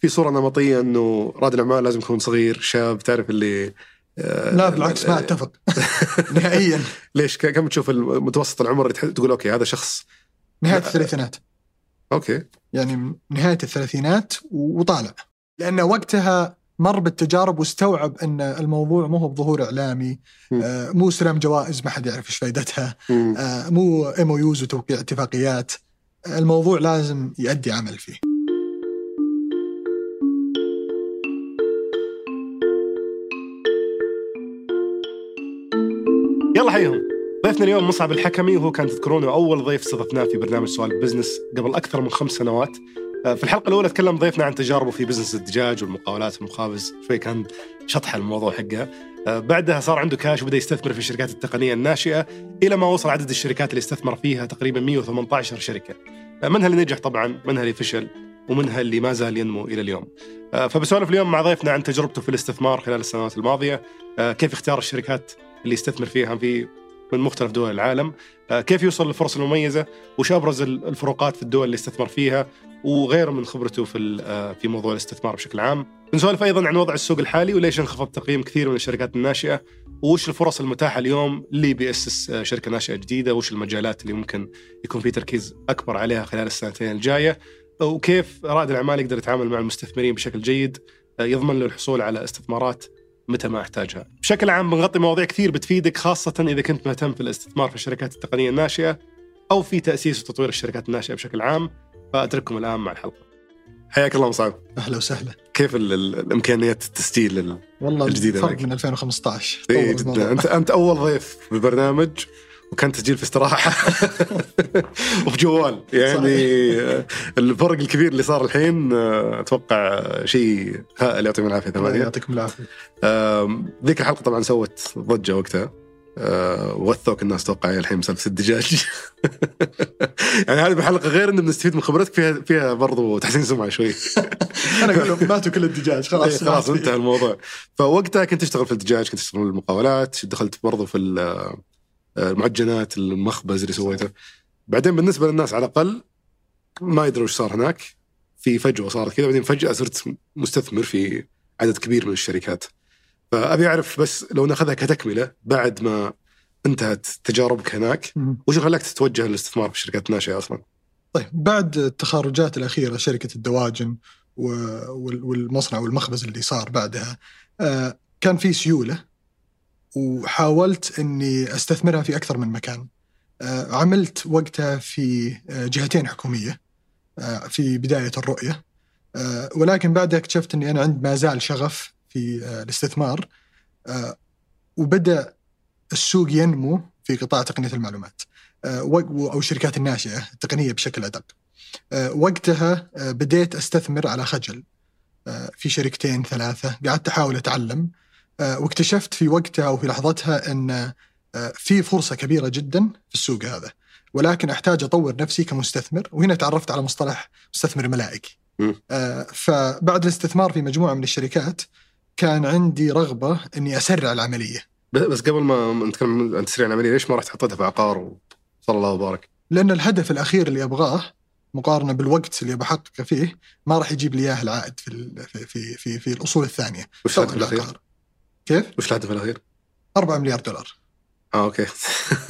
في صورة نمطية إنه رائد الأعمال لازم يكون صغير شاب تعرف اللي آه، لا بالعكس ما أتفق. نهائيا. ليش؟ كم تشوف المتوسط العمر اللي تقول okay هذا شخص. نهاية الثلاثينات. okay. يعني نهاية الثلاثينات وطالع. لأن وقتها مر بالتجارب واستوعب إن الموضوع مو هو بظهور إعلامي. آه، مو استلام جوائز ما حد يعرف إيش فائدتها. آه، مو MOUs وتوقيع اتفاقيات. الموضوع لازم يؤدي عمل فيه. يلا حيهم ضيفنا اليوم مصعب الحكمي وهو كان تذكرونه أول ضيف استضفناه في برنامج سوالف business قبل أكثر من خمس سنوات. آه، في الحلقة الأولى تكلم ضيفنا عن تجاربه في business الدجاج والمقاولات والمخابز شوي كان شطح الموضوع حقه. آه، بعدها صار عنده كاش وبدأ يستثمر في الشركات التقنية الناشئة إلى ما وصل عدد الشركات اللي استثمر فيها تقريبا 118 شركة. آه، منها اللي نجح طبعا منها اللي فشل ومنها اللي ما زال ينمو إلى اليوم. فبسولف اليوم مع ضيفنا عن تجربته في الاستثمار خلال السنوات الماضية. آه، كيف اختار الشركات اللي يستثمر فيها في من مختلف دول العالم. آه، كيف يوصل للفرص المميزة؟ وش أبرز ال- الفروقات في الدول اللي استثمر فيها؟ وغيره من خبرته في آه، في موضوع الاستثمار بشكل عام. نسولف أيضا عن وضع السوق الحالي وليش انخفض تقييم كثير من الشركات الناشئة؟ وش الفرص المتاحة اليوم اللي بيأسس آه، شركة ناشئة جديدة؟ وش المجالات اللي ممكن يكون في تركيز أكبر عليها خلال السنتين الجاية؟ وكيف رائد الأعمال يقدر يتعامل مع المستثمرين بشكل جيد؟ يضمن له الحصول على استثمارات متى ما أحتاجها. بشكل عام بنغطي مواضيع كثير بتفيدك خاصة إذا كنت مهتم في الاستثمار في الشركات التقنية الناشئة أو في تأسيس وتطوير الشركات الناشئة بشكل عام فأترككم الآن مع الحلقة. حياك الله مصعب. أهلا وسهلا كيف ال- ال- الإمكانيات التسجيل ال- والله فرق معك. من 2015 إيه. جدا أنت أنت أول ضيف بالبرنامج وكان تسجيل في استراحة. وبجوال. يعني آه، الفرق الكبير اللي صار الحين أتوقع شيء هائل يعطيكم العافية. الله ثمانية يعطيكم العافية. ذيك الحلقة طبعا سوت ضجة وقتها. آه، وثوك الناس توقع الحين مسلسل الدجاج. يعني هذه الحلقة غير إنه بنستفيد من خبرتك فيها فيها برضو تحسين سمعة شوي. أنا أقول لهم ماتوا كل الدجاج إيه، خلاص خلاص ما في. انتهى الموضوع. فوقتها كنت تشتغل في الدجاج كنت تشتغل في المقاولات دخلت برضو في المعجنات المخبز اللي سويته بعدين بالنسبة للناس على الأقل ما يدروا إيش صار هناك في فجوة صارت كذا بعدين فجأة صرت مستثمر في عدد كبير من الشركات فأبي أعرف بس لو نأخذها كتكملة بعد ما انتهت تجاربك هناك. وش خلاك تتوجه للاستثمار في الشركات الناشئه أصلا؟ طيب بعد التخرجات الأخيرة شركة الدواجن والمصنع والمخبز اللي صار بعدها آه، كان في سيولة وحاولت إني أستثمرها في أكثر من مكان. آه، عملت وقتها في آه، جهتين حكومية آه، في بداية الرؤية ولكن بعدها اكتشفت إني أنا عندي ما زال شغف في الاستثمار وبدأ السوق ينمو في قطاع تقنية المعلومات أو الشركات الناشئة التقنية بشكل أدق. وقتها بديت أستثمر على خجل في شركتين ثلاثة قعدت أحاول أتعلم واكتشفت في وقتها أو في لحظتها أن آه، في فرصة كبيرة جدا في السوق هذا ولكن أحتاج أطور نفسي كمستثمر وهنا تعرفت على مصطلح مستثمر ملائكي. آه، فبعد الاستثمار في مجموعة من الشركات كان عندي رغبة إني أسرع العملية بس قبل ما نتكلم عن تسريع العملية ليش ما رحت حطيتها في عقار وصلى الله وبارك؟ لأن الهدف الأخير اللي أبغاه مقارنة بالوقت اللي بحققه فيه ما راح يجيب لي إياه العائد في في في في, في الأصول الثانية وش الهدف الأخير؟ كيف؟ وش الهدف الأخير؟ 4 مليار دولار. آه أوكي.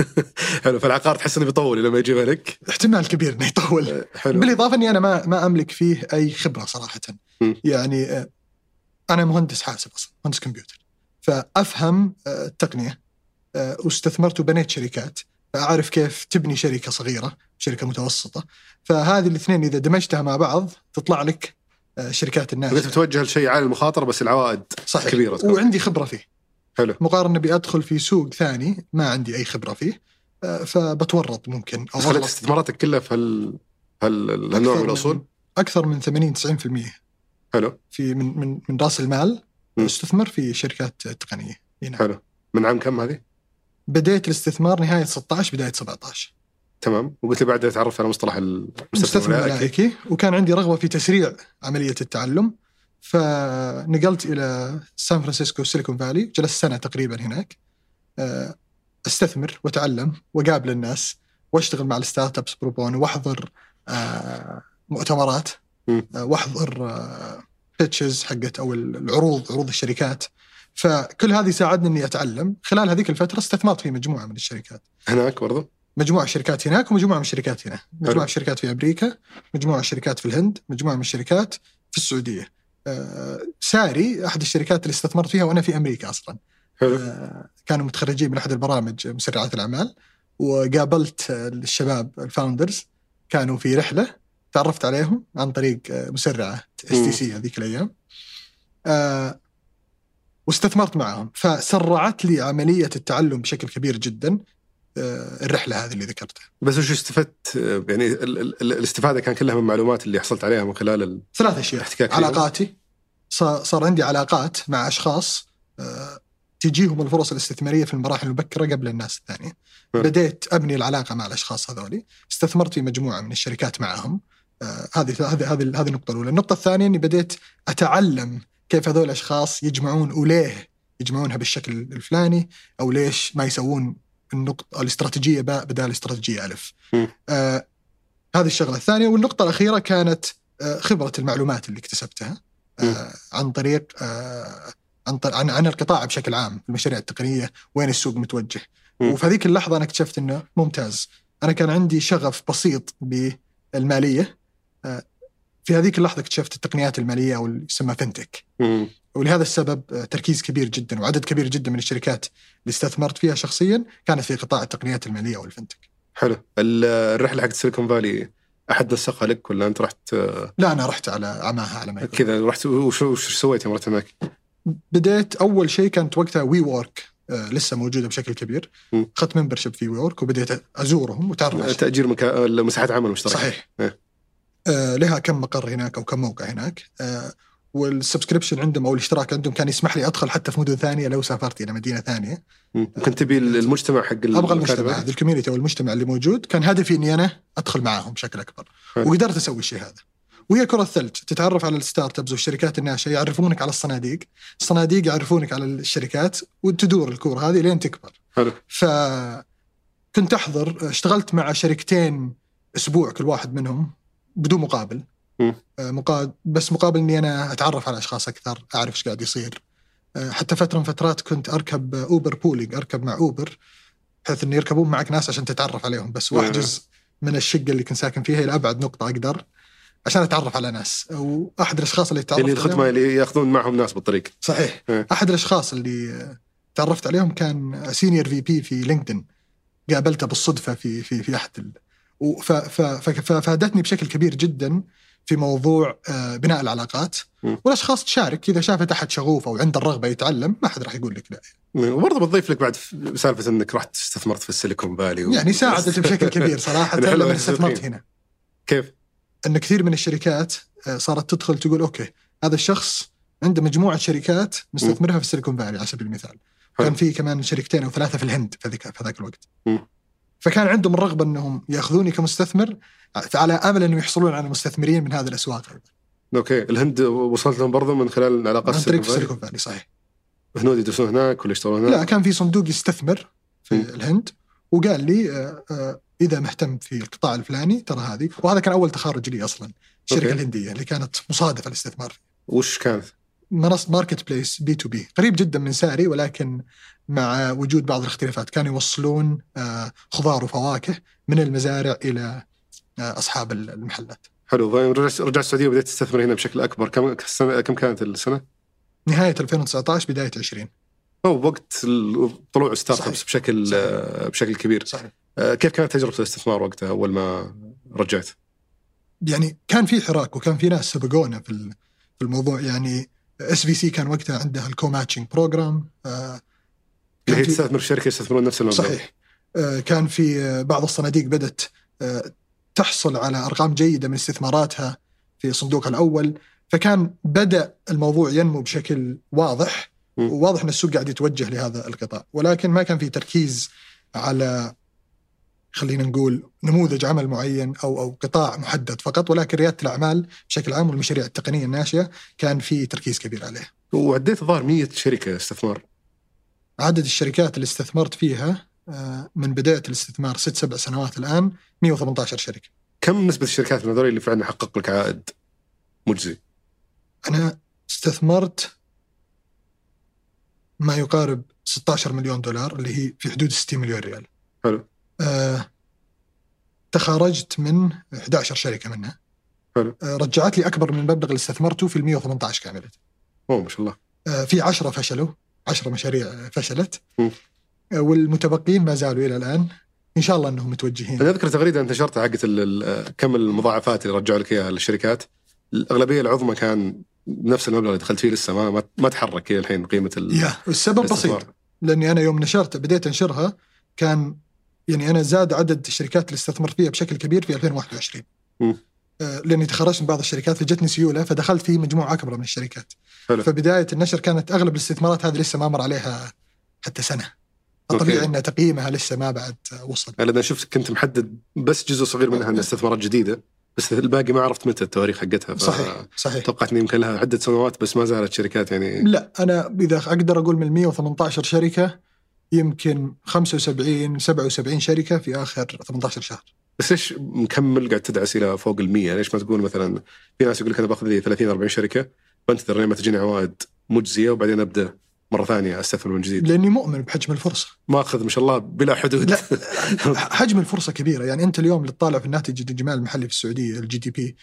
حلو. فالعقار تحس إنه بيطول لما يجيبها لك احتمال كبير إنه يطول. آه، حلو. بالإضافة إني أنا ما ما أملك فيه أي خبرة صراحة. مم. يعني آه، أنا مهندس حاسب أصلا مهندس كمبيوتر. فأفهم آه، التقنية واستثمرت وبنيت شركات. فأعرف كيف تبني شركة صغيرة شركة متوسطة. فهذه الاثنين إذا دمجتها مع بعض تطلع لك آه، شركات انت الناس بتوجه لشيء عالي المخاطرة بس العوائد صحيح. كبيرة تكون. وعندي خبرة فيه. حلو. مقارنة بأدخل في سوق ثاني ما عندي أي خبرة فيه آه، فبتورط ممكن. أو خليت. استثماراتك كلها في هال هال هالنوع من الأصول؟ أكثر من 80 90% حلو. في من من من رأس المال مم. استثمر في شركات تقنية. حلو. من عام كم هذه؟ بديت الاستثمار نهاية 16 بداية 17 تمام. وقلت لي بعدها تعرفت على مصطلح المستثمر مستثمر الملائكي ملائكي وكان عندي رغبة في تسريع عملية التعلم. فنقلت إلى سان فرانسيسكو Silicon Valley. جلست سنة تقريبا هناك. آه، أستثمر وأتعلم وأقابل الناس وأشتغل مع ال startups pro bono وأحضر آه، مؤتمرات. آه، وأحضر ال pitches حقت أو العروض عروض الشركات. فكل هذه ساعدني إني أتعلم. خلال هذيك الفترة استثمرت في مجموعة من الشركات. هناك برضو؟ مجموعة شركات هناك ومجموعة من الشركات هنا. مجموعة من الشركات في أمريكا مجموعة من الشركات في الهند مجموعة من الشركات في السعودية. آه، ساري أحد الشركات اللي استثمرت فيها وأنا في أمريكا أصلا. حلو. آه، كانوا متخرجين من أحد البرامج مسرعات الأعمال. وقابلت الشباب ال founders كانوا في رحلة تعرفت عليهم عن طريق آه، مسرعة STC هذيك الأيام. آه، واستثمرت معهم. فسرعت لي عملية التعلم بشكل كبير جدا. آه، الرحلة هذه اللي ذكرتها. بس وش استفدت؟ آه، يعني ال- ال- ال- الاستفادة كان كلها من المعلومات اللي حصلت عليها من خلال ال- ثلاث أشياء؟ علاقاتي. صار عندي علاقات مع أشخاص آه، تجيهم الفرص الاستثمارية في المراحل المبكرة قبل الناس الثانية. بديت أبني العلاقة مع الأشخاص هذولي، استثمرت في مجموعة من الشركات معهم. آه، هذه هذه هذه هذه النقطة الأولى، النقطة الثانية إني بديت أتعلم كيف هذول الأشخاص يجمعون وليه يجمعونها بالشكل الفلاني أو ليش ما يسوون النقطة الاستراتيجية باء بدال الاستراتيجيه ألف. مم. آه هذه الشغلة الثانية والنقطة الأخيرة كانت آه خبرة المعلومات اللي اكتسبتها آه عن طريق آه عن طريق عن, عن القطاع بشكل عام المشاريع التقنية وين السوق متوجه. وفي هذيك اللحظة أنا اكتشفت إنه ممتاز أنا كان عندي شغف بسيط بالمالية آه في هذيك اللحظة اكتشفت التقنيات المالية أو اللي يسمى فنتك. ولهذا السبب آه، تركيز كبير جدا وعدد كبير جدا من الشركات اللي استثمرت فيها شخصيا كانت في قطاع التقنيات المالية والفنتك حلو ال- الرحلة حقت Silicon Valley أحد نسقها لك ولا أنت رحت لا أنا رحت على عماها على ما. كذا رحت وش سويت يوم رحت هناك؟ بديت أول شيء كانت وقتها WeWork آه لسه موجودة بشكل كبير. اخذت membership في WeWork وبديت أزورهم وتعرف تأجير مكا... مساحات عمل مشتركة صحيح إيه. آه لها كم مقر هناك أو كم موقع هناك آه وال subscription عندهم أو الاشتراك عندهم كان يسمح لي أدخل حتى في مدن ثانية لو سافرت إلى مدينة ثانية. مم. كنت تبي المجتمع حق أبغى المجتمع؟ هذا ال community أو المجتمع اللي موجود. كان هدفي إني أنا أدخل معاهم بشكل أكبر. حلو. وقدرت أسوي الشيء هذا. وهي كرة ثلج تتعرف على ال startups والشركات الناشئة يعرفونك على الصناديق. الصناديق يعرفونك على الشركات وتدور الكورة هذه لين تكبر. حلو. ف كنت أحضر اشتغلت مع شركتين أسبوع كل واحد منهم بدون مقابل. مقابل بس مقابل إني أنا أتعرف على أشخاص أكثر أعرف إيش قاعد يصير. آه، حتى فترة من فترات كنت أركب Uber pooling أركب مع Uber بحيث انه يركبون معك ناس عشان تتعرف عليهم. بس. واحجز من الشقة اللي كنت ساكن فيها إلى أبعد نقطة أقدر عشان أتعرف على ناس. وأحد الأشخاص اللي تعرفت اللي عليهم- الخدمه اللي يأخذون معهم ناس بالطريق. صحيح. أحد الأشخاص اللي آه، تعرفت عليهم كان senior VP في LinkedIn قابلته بالصدفة في في في أحد ال... وف- ف- ف- ف- فادتني بشكل كبير جدا. في موضوع آه، بناء العلاقات م. والأشخاص تشارك إذا شافت احد شغوف أو عنده الرغبة يتعلم ما حد راح يقول لك لا وبرضه بتضيف لك بعد سالفة إنك رحت استثمرت في السيليكون فالي و... يعني ساعدت بشكل كبير صراحة حلوة لما. استثمرت هنا كيف؟ إن كثير من الشركات آه، صارت تدخل تقول أوكي هذا الشخص عنده مجموعة شركات مستثمرها في السيليكون فالي على سبيل المثال حلو. كان في كمان شركتين أو ثلاثة في الهند في ذاك في ذاك الوقت مم. فكان عندهم الرغبة إنهم يأخذوني كمستثمر على آمل أنهم يحصلون على مستثمرين من هذه الأسواق أوكي الهند وصلت لهم برضه من خلال علاقات عن طريق ال Silicon Valley صحيح هنود يدرسون هناك ولا يشتغلون هناك؟ لا كان في صندوق يستثمر في مم. الهند وقال لي آه، آه، إذا مهتم في القطاع الفلاني ترى هذه وهذا كان أول تخارج لي أصلا الشركة أوكي. الهندية اللي كانت مصادفه الاستثمار وش كانت؟ منصه marketplace B2B قريب جدا من ساري ولكن مع وجود بعض الاختلافات كانوا يوصلون آه، خضار وفواكه من المزارع إلى أصحاب المحلات. حلو رجعت رجعت السعودية وبديت تستثمر هنا بشكل أكبر. كم سنة كم كانت السنة؟ نهاية 2019 بداية 20 أو بوقت ال- طلوع ستارت ابس. بشكل صحيح. بشكل كبير. صحيح. آه، كيف كانت تجربة الاستثمار وقتها أول ما رجعت؟ يعني كان في حراك وكان في ناس سبقونا في في الموضوع. يعني SVC كان وقتها عندها ال co-matching program اللي هي تستثمر في شركة يستثمرون نفس المبلغ صحيح. آه، كان في آه، بعض الصناديق بدأت آه، تحصل على أرقام جيدة من استثماراتها في صندوقها الأول فكان بدأ الموضوع ينمو بشكل واضح. وواضح أن السوق قاعد يتوجه لهذا القطاع. ولكن ما كان في تركيز على خلينا نقول نموذج عمل معين أو أو قطاع محدد فقط ولكن ريادة الأعمال بشكل عام والمشاريع التقنية الناشئة كان في تركيز كبير عليه. وعديت الظاهر 100 شركة استثمار. عدد الشركات اللي استثمرت فيها من بداية الاستثمار ست سبع سنوات الآن 118 شركة. كم نسبة الشركات من هذول اللي فعلا حقق لك عائد مجزي؟ أنا استثمرت ما يقارب 16 مليون دولار اللي هي في حدود 60 مليون ريال. حلو. آه تخارجت من 11 شركة منها. حلو. آه رجعت لي أكبر من المبلغ اللي استثمرته في ال 118 كاملة. أوه ما شاء الله. آه في 10 فشلوا 10 مشاريع فشلت. م. والمتبقين ما زالوا إلى الآن. إن شاء الله إنهم متوجهين. أنا أذكر تغريده أنت نشرتها حقت كم المضاعفات اللي رجعوا لك إياها للشركات. الأغلبية العظمى كان نفس المبلغ اللي دخلت فيه لسه ما ما, تحرك إلى الحين قيمة ال- يا السبب بسيط. لأني أنا يوم نشرت بديت أنشرها كان يعني أنا زاد عدد الشركات اللي استثمرت فيها بشكل كبير في 2021 مم. آه، لأني تخرجت من بعض الشركات فجتني سيولة فدخلت في مجموعة أكبر من الشركات. حلو. فبداية النشر كانت أغلب الاستثمارات هذه لسه ما مر عليها حتى سنة. أوكي. طبيعي أن تقييمها لسه ما بعد وصل. أنا شفت كنت محدد بس جزء صغير منها إنها استثمارات جديدة بس الباقي ما عرفت متى التواريخ حقتها ف- صحيح صحيح. توقعت يمكن لها عدة سنوات بس ما زالت شركات يعني. لا أنا إذا أقدر أقول من 118 شركة يمكن 75 77 شركة في آخر 18 شهر. بس ليش مكمل قاعد تدعس إلى فوق ال 100 ليش ما تقول مثلا في ناس يقول لك أنا باخذ لي 30 40 شركة بنتظر لين ما تجيني عوائد مجزية وبعدين أبدأ مرة ثانية أستثمر من جديد. لأني مؤمن بحجم الفرصة. ما أخذ ما شاء الله بلا حدود. لا حجم الفرصة كبيرة. يعني أنت اليوم اللي تطالع في الناتج الإجمالي المحلي في السعودية ال GDP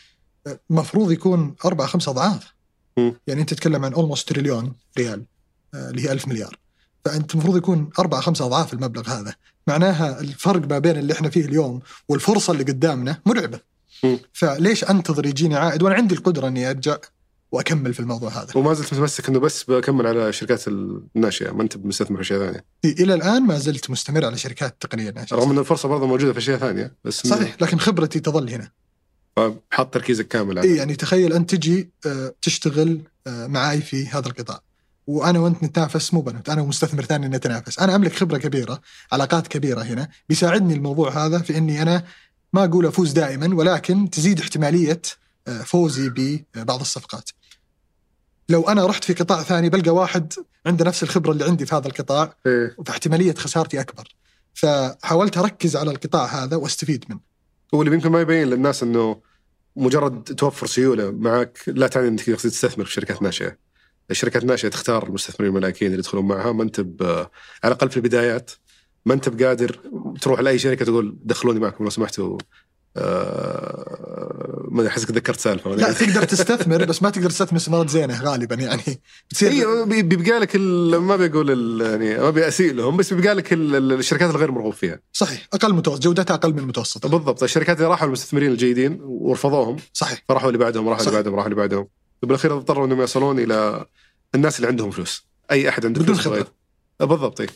المفروض يكون أربع خمس أضعاف. يعني أنت تتكلم عن almost تريليون ريال آه، اللي هي 1000 مليار. فأنت المفروض يكون أربع خمس أضعاف المبلغ هذا. معناها الفرق ما بين اللي إحنا فيه اليوم والفرصة اللي قدامنا مرعبة. فليش أنتظر يجيني عائد؟ وأنا عندي القدرة إني أرجع وأكمل في الموضوع هذا. وما زلت متمسك إنه بس بكمل على الشركات الناشئة ما أنت مستثمر في أشياء ثانية. إلى الآن ما زلت مستمر على شركات التقنيه الناشئه رغم ان الفرصة برضه موجودة في أشياء ثانية بس صحيح لكن خبرتي تظل هنا. حاط تركيزك كامل على إي يعني تخيل أنت تجي آه، تشتغل آه، معاي في هذا القطاع. وأنا وأنت نتنافس مو بنت أنا ومستثمر ثاني نتنافس أنا أملك خبرة كبيرة علاقات كبيرة هنا. بيساعدني الموضوع هذا في إني أنا ما أقول أفوز دائما ولكن تزيد احتمالية آه، فوزي ببعض الصفقات. لو أنا رحت في قطاع ثاني بلقى واحد عنده نفس الخبرة اللي عندي في هذا القطاع إيه. فاحتمالية خسارتي أكبر فحاولت أركز على القطاع هذا وأستفيد منه هو اللي يمكن ما يبين للناس إنه مجرد توفر سيولة معك لا تعني إنك تقدر تستثمر في شركات ناشئة. الشركات الناشئه تختار المستثمرين الملاكين اللي يدخلون معها ما أنت على الأقل في البدايات ما أنت بقادر تروح لأي شركة تقول دخلوني معكم لو سمحتوا آه، ما أدري احسك تذكرت سالفة لا تقدر تستثمر بس ما تقدر تستثمر استثمارات زينة غالبا يعني. بتصير أيوه بي- بيبقى لك ما بيقول يعني ما بيأسيء لهم بس بيبقى لك ال- ال- الشركات الغير مرغوب فيها. صحيح أقل متوسط جودتها أقل من المتوسطه بالضبط الشركات اللي راحوا المستثمرين الجيدين ورفضوهم. صحيح. فراحوا اللي بعدهم راحوا اللي. بعدهم راحوا اللي بعدهم. بالاخير اضطروا إنهم يصلون إلى الناس اللي عندهم فلوس. أي أحد عنده بدون فلوس خبرة. يبغى- بالضبط اي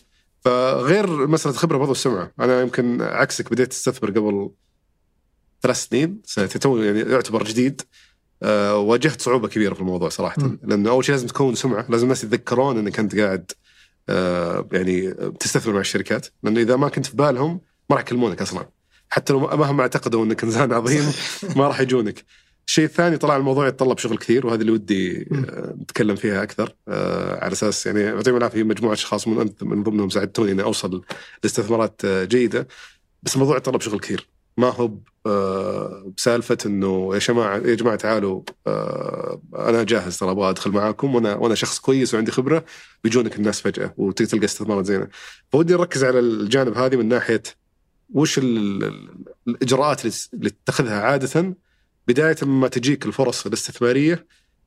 فغير مسألة خبرة برضو السمعه أنا يمكن عكسك بديت استثمر قبل ثلاث سنين تو يعني يعتبر جديد. أه واجهت صعوبة كبيرة في الموضوع صراحة. مم. لأنه أول شيء لازم تكون سمعة لازم الناس يتذكرون إنك أنت قاعد أه يعني تستثمر مع الشركات. لأنه إذا ما كنت في بالهم ما راح يكلمونك أصلا. حتى لو مهما اعتقدوا إنك إنسان عظيم ما راح يجونك. الشيء الثاني طلع الموضوع يتطلب شغل كثير وهذا اللي ودي. آه، نتكلم فيها أكثر. آه، على أساس يعني يعطيهم العافية مجموعة أشخاص من من ضمنهم ساعدتوني إني أوصل لاستثمارات آه، جيدة. بس الموضوع يتطلب شغل كثير. ما هو آه، بسالفة إنه يا جماعة يا جماعة تعالوا آه، أنا جاهز ترى أبغى أدخل معاكم وأنا وأنا شخص كويس وعندي خبرة بيجونك الناس فجأة وتلقى استثمارات زينة. فودي نركز على الجانب هذه من ناحية وش ال- ال- الإجراءات اللي- تتخذها عادة بداية ما تجيك الفرص الاستثمارية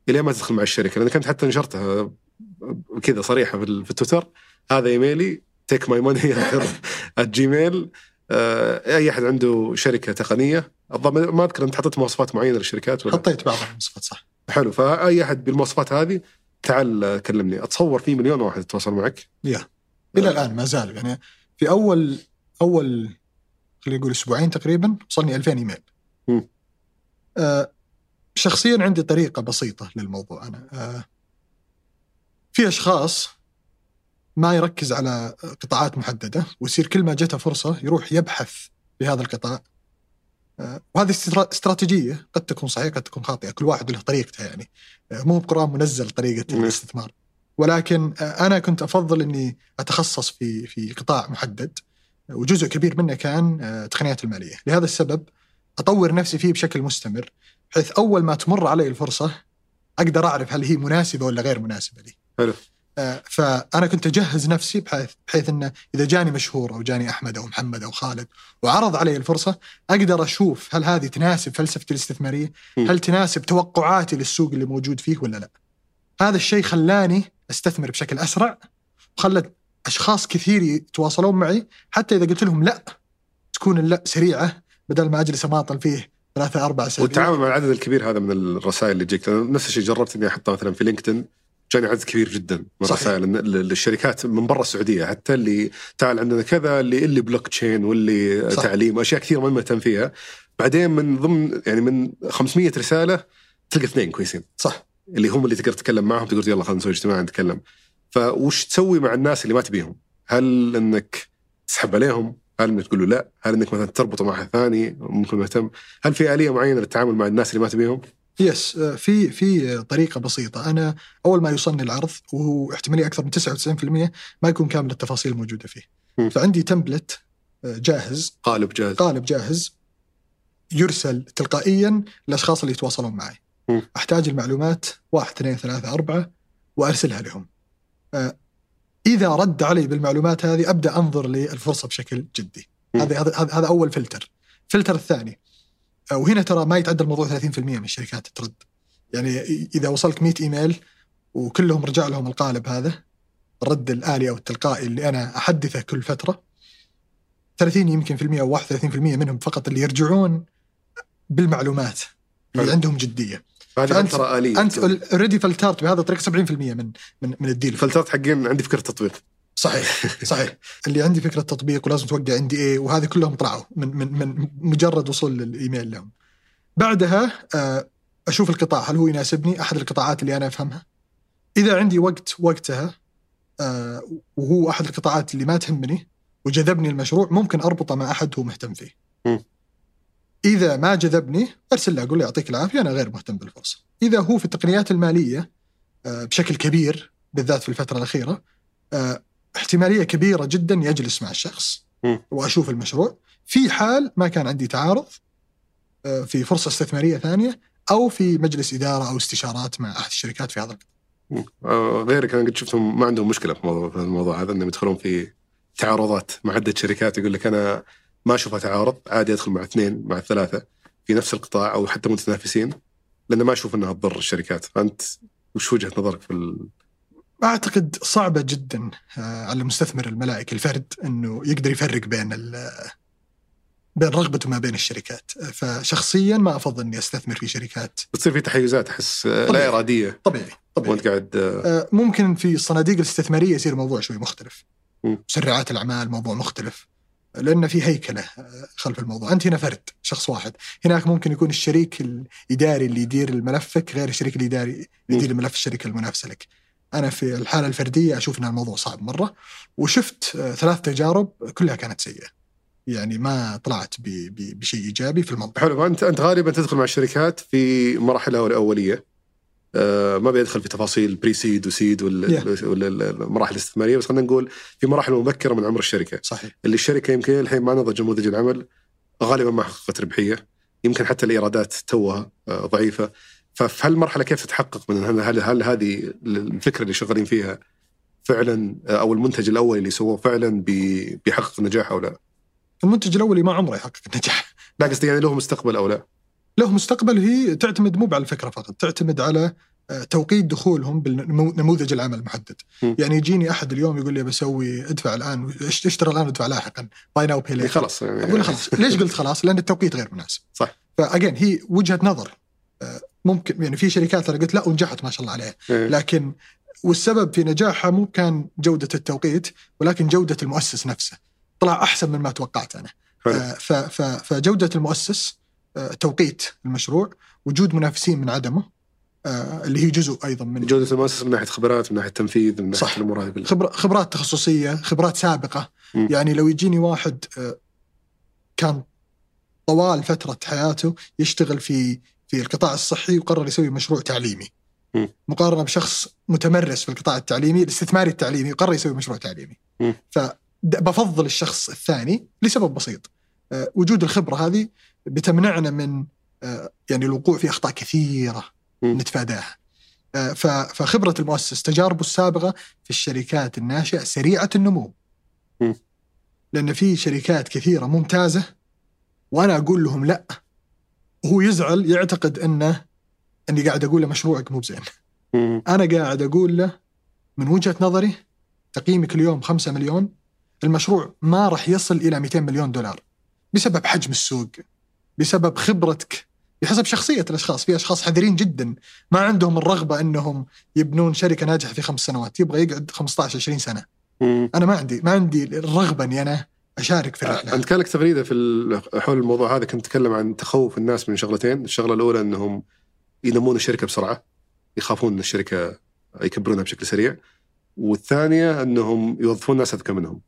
إلى ما تدخل مع الشركة. لأن كنت حتى نشرتها كذا صريحة في ال- في التويتر هذا إيميلي take my money Gmail أي أحد عنده شركة تقنية ما أذكر أنت حطيت مواصفات معينة للشركات ولا؟ حطيت بعض المواصفات صح. حلو فأي أحد بالمواصفات هذه تعال آه، كلمني. أتصور في مليون واحد يتواصل معك. يا. إلى الآن ما زالوا يعني في أول أول خلينا نقول أسبوعين تقريبا وصلني 2000 إيميل. آه شخصيا عندي طريقة بسيطة للموضوع أنا. آه في أشخاص ما يركز على قطاعات محددة ويصير كل ما جته فرصة يروح يبحث في هذا القطاع آه، وهذه استرا- استراتيجية قد تكون صحيحة قد تكون خاطئة كل واحد له طريقته يعني آه، مو بقرآن منزل طريقة. الاستثمار ولكن آه، أنا كنت أفضل إني أتخصص في في قطاع محدد وجزء كبير منه كان تقنيات المالية لهذا السبب أطور نفسي فيه بشكل مستمر بحيث أول ما تمر علي الفرصة أقدر أعرف هل هي مناسبة ولا غير مناسبة لي. حلو. آه، فأنا كنت أجهز نفسي بحيث بحيث إنه إذا جاني مشهور أو جاني أحمد أو محمد أو خالد وعرض علي الفرصة أقدر أشوف هل هذه تناسب فلسفتي الاستثمارية؟ هل تناسب توقعاتي للسوق اللي موجود فيه ولا لا؟ هذا الشيء خلاني أستثمر بشكل أسرع وخلت أشخاص كثير يتواصلون معي حتى إذا قلت لهم لا تكون اللأ سريعة بدل ما أجلس أماطل فيه ثلاثة أربع اسابيع والتعامل مع العدد الكبير هذا من الرسائل اللي تجيك نفس الشيء جربت إني أحطها مثلا في LinkedIn جاني عدد كبير جدا من لل- للشركات من برا السعودية حتى اللي تعال عندنا كذا اللي اللي بلوك تشين واللي صح. تعليم أشياء كثير ما مهتم فيها. بعدين من ضمن يعني من 500 رسالة تلقى اثنين كويسين. صح. اللي هم اللي تقدر تتكلم معهم تقول يلا خلينا نسوي اجتماع نتكلم. فوش تسوي مع الناس اللي ما تبيهم؟ هل إنك تسحب عليهم؟ هل إنك تقول له لا؟ هل إنك مثلا تربطه مع احد ثاني ممكن مهتم هل في آلية معينة للتعامل مع الناس اللي ما تبيهم؟ يس آه، في في طريقة بسيطة. أنا أول ما يوصلني العرض وهو احتمالية أكثر من 99% ما يكون كامل التفاصيل الموجوده فيه. مم. فعندي تمبلت آه، جاهز. قالب جاهز. قالب جاهز. يرسل تلقائيا للأشخاص اللي يتواصلون معي. مم. أحتاج المعلومات. واحد اثنين ثلاثة أربعة وأرسلها لهم. إذا رد علي بالمعلومات هذه أبدأ أنظر للفرصة بشكل جدي. هذا هذا هذا- أول فلتر. الفلتر الثاني. وهنا ترى ما يتعدى الموضوع 30% من الشركات ترد. يعني إذا وصلك 100 إيميل وكلهم رجع لهم القالب هذا الرد الآلي أو التلقائي اللي أنا أحدثه كل فترة 30 يمكن في المية أو 31% منهم فقط اللي يرجعون بالمعلومات. اللي. عندهم جدية. هذه فأنت- فترة آلية. أنت already فلترت بهذا الطريقة 70% من من من ال deal. فلترت حقين عندي فكرة تطبيق صحيح صحيح. اللي عندي فكرة تطبيق ولازم توقع عندي إيه وهذه كلهم طلعوا من من من مجرد وصول الايميل لهم بعدها آه، أشوف القطاع هل هو يناسبني؟ أحد القطاعات اللي أنا أفهمها. إذا عندي وقت وقتها آه، وهو أحد القطاعات اللي ما تهمني وجذبني المشروع ممكن أربطه مع أحد هو مهتم فيه. إذا ما جذبني أرسل له أقول له يعطيك العافية أنا غير مهتم بالفرصة. إذا هو في التقنيات المالية آه، بشكل كبير بالذات في الفترة الأخيرة احتمالية كبيرة جدا يجلس مع الشخص. وأشوف المشروع في حال ما كان عندي تعارض آه، في فرصة استثمارية ثانية أو في مجلس إدارة أو استشارات مع أحد الشركات في هذا القطاع. آه، غيرك أنا قد شفتهم ما عندهم مشكلة في موضوع في الموضوع هذا إنهم يدخلون في تعارضات مع عدة شركات يقول لك أنا ما أشوفها تعارض عادي أدخل مع اثنين مع ثلاثة في نفس القطاع أو حتى متنافسين لأن ما أشوف إنها تضر الشركات فأنت وش وجهة نظرك في. أعتقد صعبة جدا آه، على المستثمر الملائكي الفرد إنه يقدر يفرق بين بين رغبته ما بين الشركات. فشخصيا ما أفضل إني أستثمر في شركات. بتصير في تحيزات أحس آه، لا. إرادية. طبيعي طبيعي. وأنت قاعد آه، ممكن في الصناديق الاستثمارية يصير الموضوع شوي مختلف. مسرعات الأعمال موضوع مختلف لأن في هيكلة خلف الموضوع. أنت هنا فرد شخص واحد. هناك ممكن يكون الشريك الإداري اللي يدير ملفك غير الشريك الإداري اللي. يدير ملف الشركة المنافسة لك. أنا في الحالة الفردية أشوف إن الموضوع صعب مرة وشفت آه، ثلاث تجارب كلها كانت سيئة. يعني ما طلعت بشيء إيجابي في الموضوع. حلو أنت أنت غالبا تدخل مع الشركات في مراحلها الأولية. آه، ما بيدخل في تفاصيل بري سيد وسيد ولا Yeah. ولا المراحل الاستثمارية بس خلينا نقول في مراحل مبكرة من عمر الشركة. صحيح. اللي الشركة يمكن الحين ما نضج نموذج العمل غالبا ما حققت ربحية. يمكن حتى الإيرادات توها آه، ضعيفة. ففي هالمرحله كيف تتحقق من هل هل, هل هذه الفكرة اللي شغالين فيها فعلا آه، أو المنتج الأول اللي سووه فعلا بي- بيحقق نجاح أو لا؟ المنتج الاولي ما عمره يحقق النجاح لا قصدي يعني له مستقبل أو لا؟ له مستقبل هي تعتمد مو على الفكرة فقط تعتمد على آه، توقيت دخولهم بالنموذج العمل المحدد م. يعني يجيني أحد اليوم يقول لي بسوي ادفع الآن اشت- اشتري الآن وادفع لاحقا buy now pay خلاص يعني أقول خلاص ليش قلت خلاص لأن التوقيت غير مناسب صح. ف again هي وجهة نظر آه، ممكن يعني في شركات أنا قلت لا ونجحت ما شاء الله عليها إيه. لكن والسبب في نجاحها مو كان جودة التوقيت ولكن جودة المؤسس نفسه طلع أحسن من ما توقعت أنا. آه، فجودة المؤسس آه، توقيت المشروع وجود منافسين من عدمه آه، اللي هي جزء أيضا من جودة المؤسسه من ناحية خبرات من ناحية تنفيذ من ناحية. الأمور هذه كلها خبرات تخصصية خبرات سابقة م. يعني لو يجيني واحد كان طوال فترة حياته يشتغل في في القطاع الصحي وقرر يسوي مشروع تعليمي م. مقارنة بشخص متمرس في القطاع التعليمي الاستثماري التعليمي وقرر يسوي مشروع تعليمي م. فبفضل الشخص الثاني لسبب بسيط آه، وجود الخبرة هذه بتمنعنا من آه، يعني الوقوع في أخطاء كثيرة م. نتفاداها آه، فخبرة المؤسس تجاربه السابقة في الشركات الناشئة سريعة النمو. لأن في شركات كثيرة ممتازة وأنا أقول لهم لا وهو يزعل يعتقد إنه إني قاعد أقول له مشروعك مو بزين. أنا قاعد أقول له من وجهة نظري تقييمك اليوم 5 مليون المشروع ما راح يصل إلى 200 مليون دولار بسبب حجم السوق بسبب خبرتك بحسب شخصية الأشخاص في أشخاص حذرين جدا ما عندهم الرغبة إنهم يبنون شركة ناجحة في خمس سنوات يبغى يقعد 15 20 سنة مم. أنا ما عندي ما عندي الرغبة إني أنا أشارك في الرحلة. أنت كان لك تغريده في حول الموضوع هذا. كنت تتكلم عن تخوف الناس من شغلتين، الشغلة الأولى إنهم ينمون الشركة بسرعة يخافون إن الشركة يكبرونها بشكل سريع. والثانية إنهم يوظفون ناس أذكى منهم.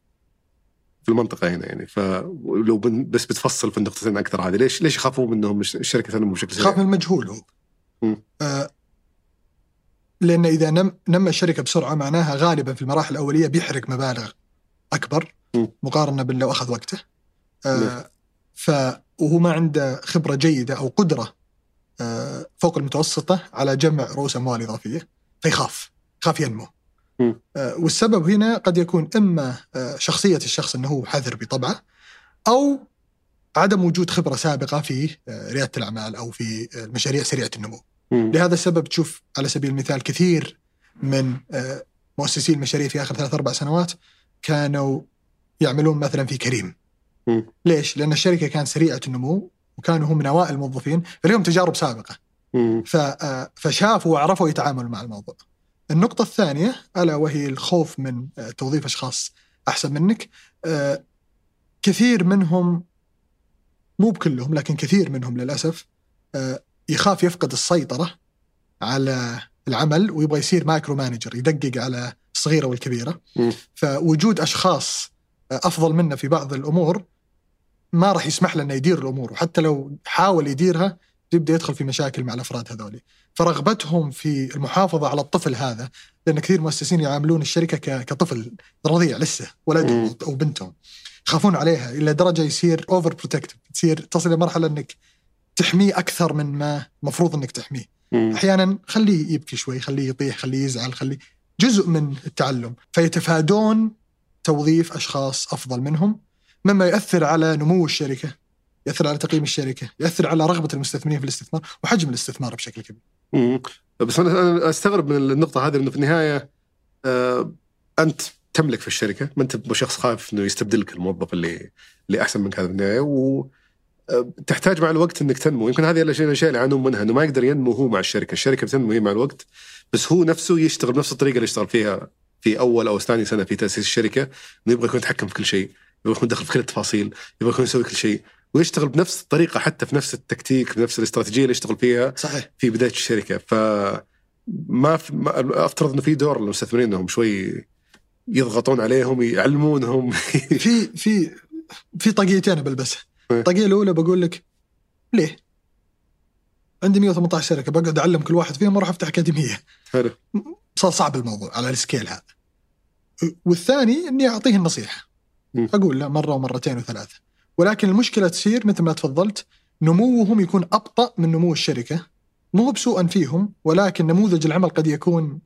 في المنطقة هنا يعني. فلو بس بتفصل في النقطتين أكثر هذه. ليش ليش يخافون منهم الش- الشركة تنمو بشكل خاف من سريع؟ المجهول هو. آه لأن إذا نم نمى الشركة بسرعة معناها غالبا في المراحل الأولية بيحرق مبالغ. أكبر. مقارنة بال لو أخذ وقته. آه ف وهو ما عنده خبرة جيدة أو قدرة آه فوق المتوسطة على جمع رؤوس أموال إضافية فيخاف يخاف ينمو. آه والسبب هنا قد يكون إما آه شخصية الشخص إنه هو حذر بطبعه أو عدم وجود خبرة سابقة في آه، ريادة الأعمال أو في آه، المشاريع سريعة النمو. لهذا السبب تشوف على سبيل المثال كثير من آه، مؤسسي المشاريع في آخر ثلاث أربع سنوات كانوا يعملون مثلا في كريم. مم. ليش؟ لأن الشركة كانت سريعة النمو وكانوا هم من أوائل الموظفين فلهم تجارب سابقة مم. ف- آه، فشافوا وعرفوا يتعاملوا مع الموضوع. النقطة الثانية ألا وهي الخوف من آه، توظيف أشخاص أحسن منك آه، كثير منهم مو بكلهم لكن كثير منهم للأسف يخاف يفقد السيطرة على العمل ويبغى يصير micromanager يدقق على الصغيرة والكبيرة مم. فوجود أشخاص آه، أفضل منه في بعض الأمور ما راح يسمح له إنه يدير الأمور وحتى لو حاول يديرها يبدأ يدخل في مشاكل مع الأفراد هذولي فرغبتهم في المحافظة على الطفل هذا لأن كثير مؤسسين يعاملون الشركة كطفل رضيع لسه ولدهم. أو بنتهم يخافون عليها إلى درجة يصير overprotective تصير تصل إلى مرحلة إنك تحميه أكثر من ما المفروض إنك تحميه. أحيانا خليه يبكي شوي خليه يطيح خليه يزعل خليه جزء من التعلم فيتفادون توظيف أشخاص أفضل منهم مما يؤثر على نمو الشركة يؤثر على تقييم الشركة يؤثر على رغبة المستثمرين في الاستثمار وحجم الاستثمار بشكل كبير. بس أنا أستغرب من النقطة هذه إنه في النهاية آه أنت تملك في الشركة ما أنت شخص خايف إنه يستبدلك الموظف اللي اللي أحسن منك هذا في النهاية و تحتاج مع الوقت إنك تنمو. يمكن هذه الأشياء اللي يعانون منها إنه ما يقدر ينمو هو مع الشركة. الشركة بتنمو هي مع الوقت بس هو نفسه يشتغل بنفس الطريقة اللي اشتغل فيها في أول أو ثاني سنة في تأسيس الشركة. إنه يبغى يكون يتحكم في كل شيء يبغى يكون داخل في كل التفاصيل يبغى يكون يسوي كل شيء ويشتغل بنفس الطريقة حتى في نفس التكتيك بنفس الاستراتيجية اللي يشتغل فيها صحيح. في بداية الشركة. ف ما, في ما أفترض إنه في دور للمستثمرين إنهم شوي يضغطون عليهم يعلمونهم. في في في طاقيتين بلبسها. الطاقيه الأولى بقول لك ليه؟ عندي 118 شركة بقعد أعلم كل واحد فيهم وأروح أفتح أكاديمية. حلو. صار صعب الموضوع على السكيل هذا. والثاني إني اعطيه النصيحه. أقول له مرة ومرتين وثلاثة. ولكن المشكلة تصير مثل ما تفضلت نموهم يكون أبطأ من نمو الشركة. مو بسوءا فيهم ولكن نموذج العمل قد يكون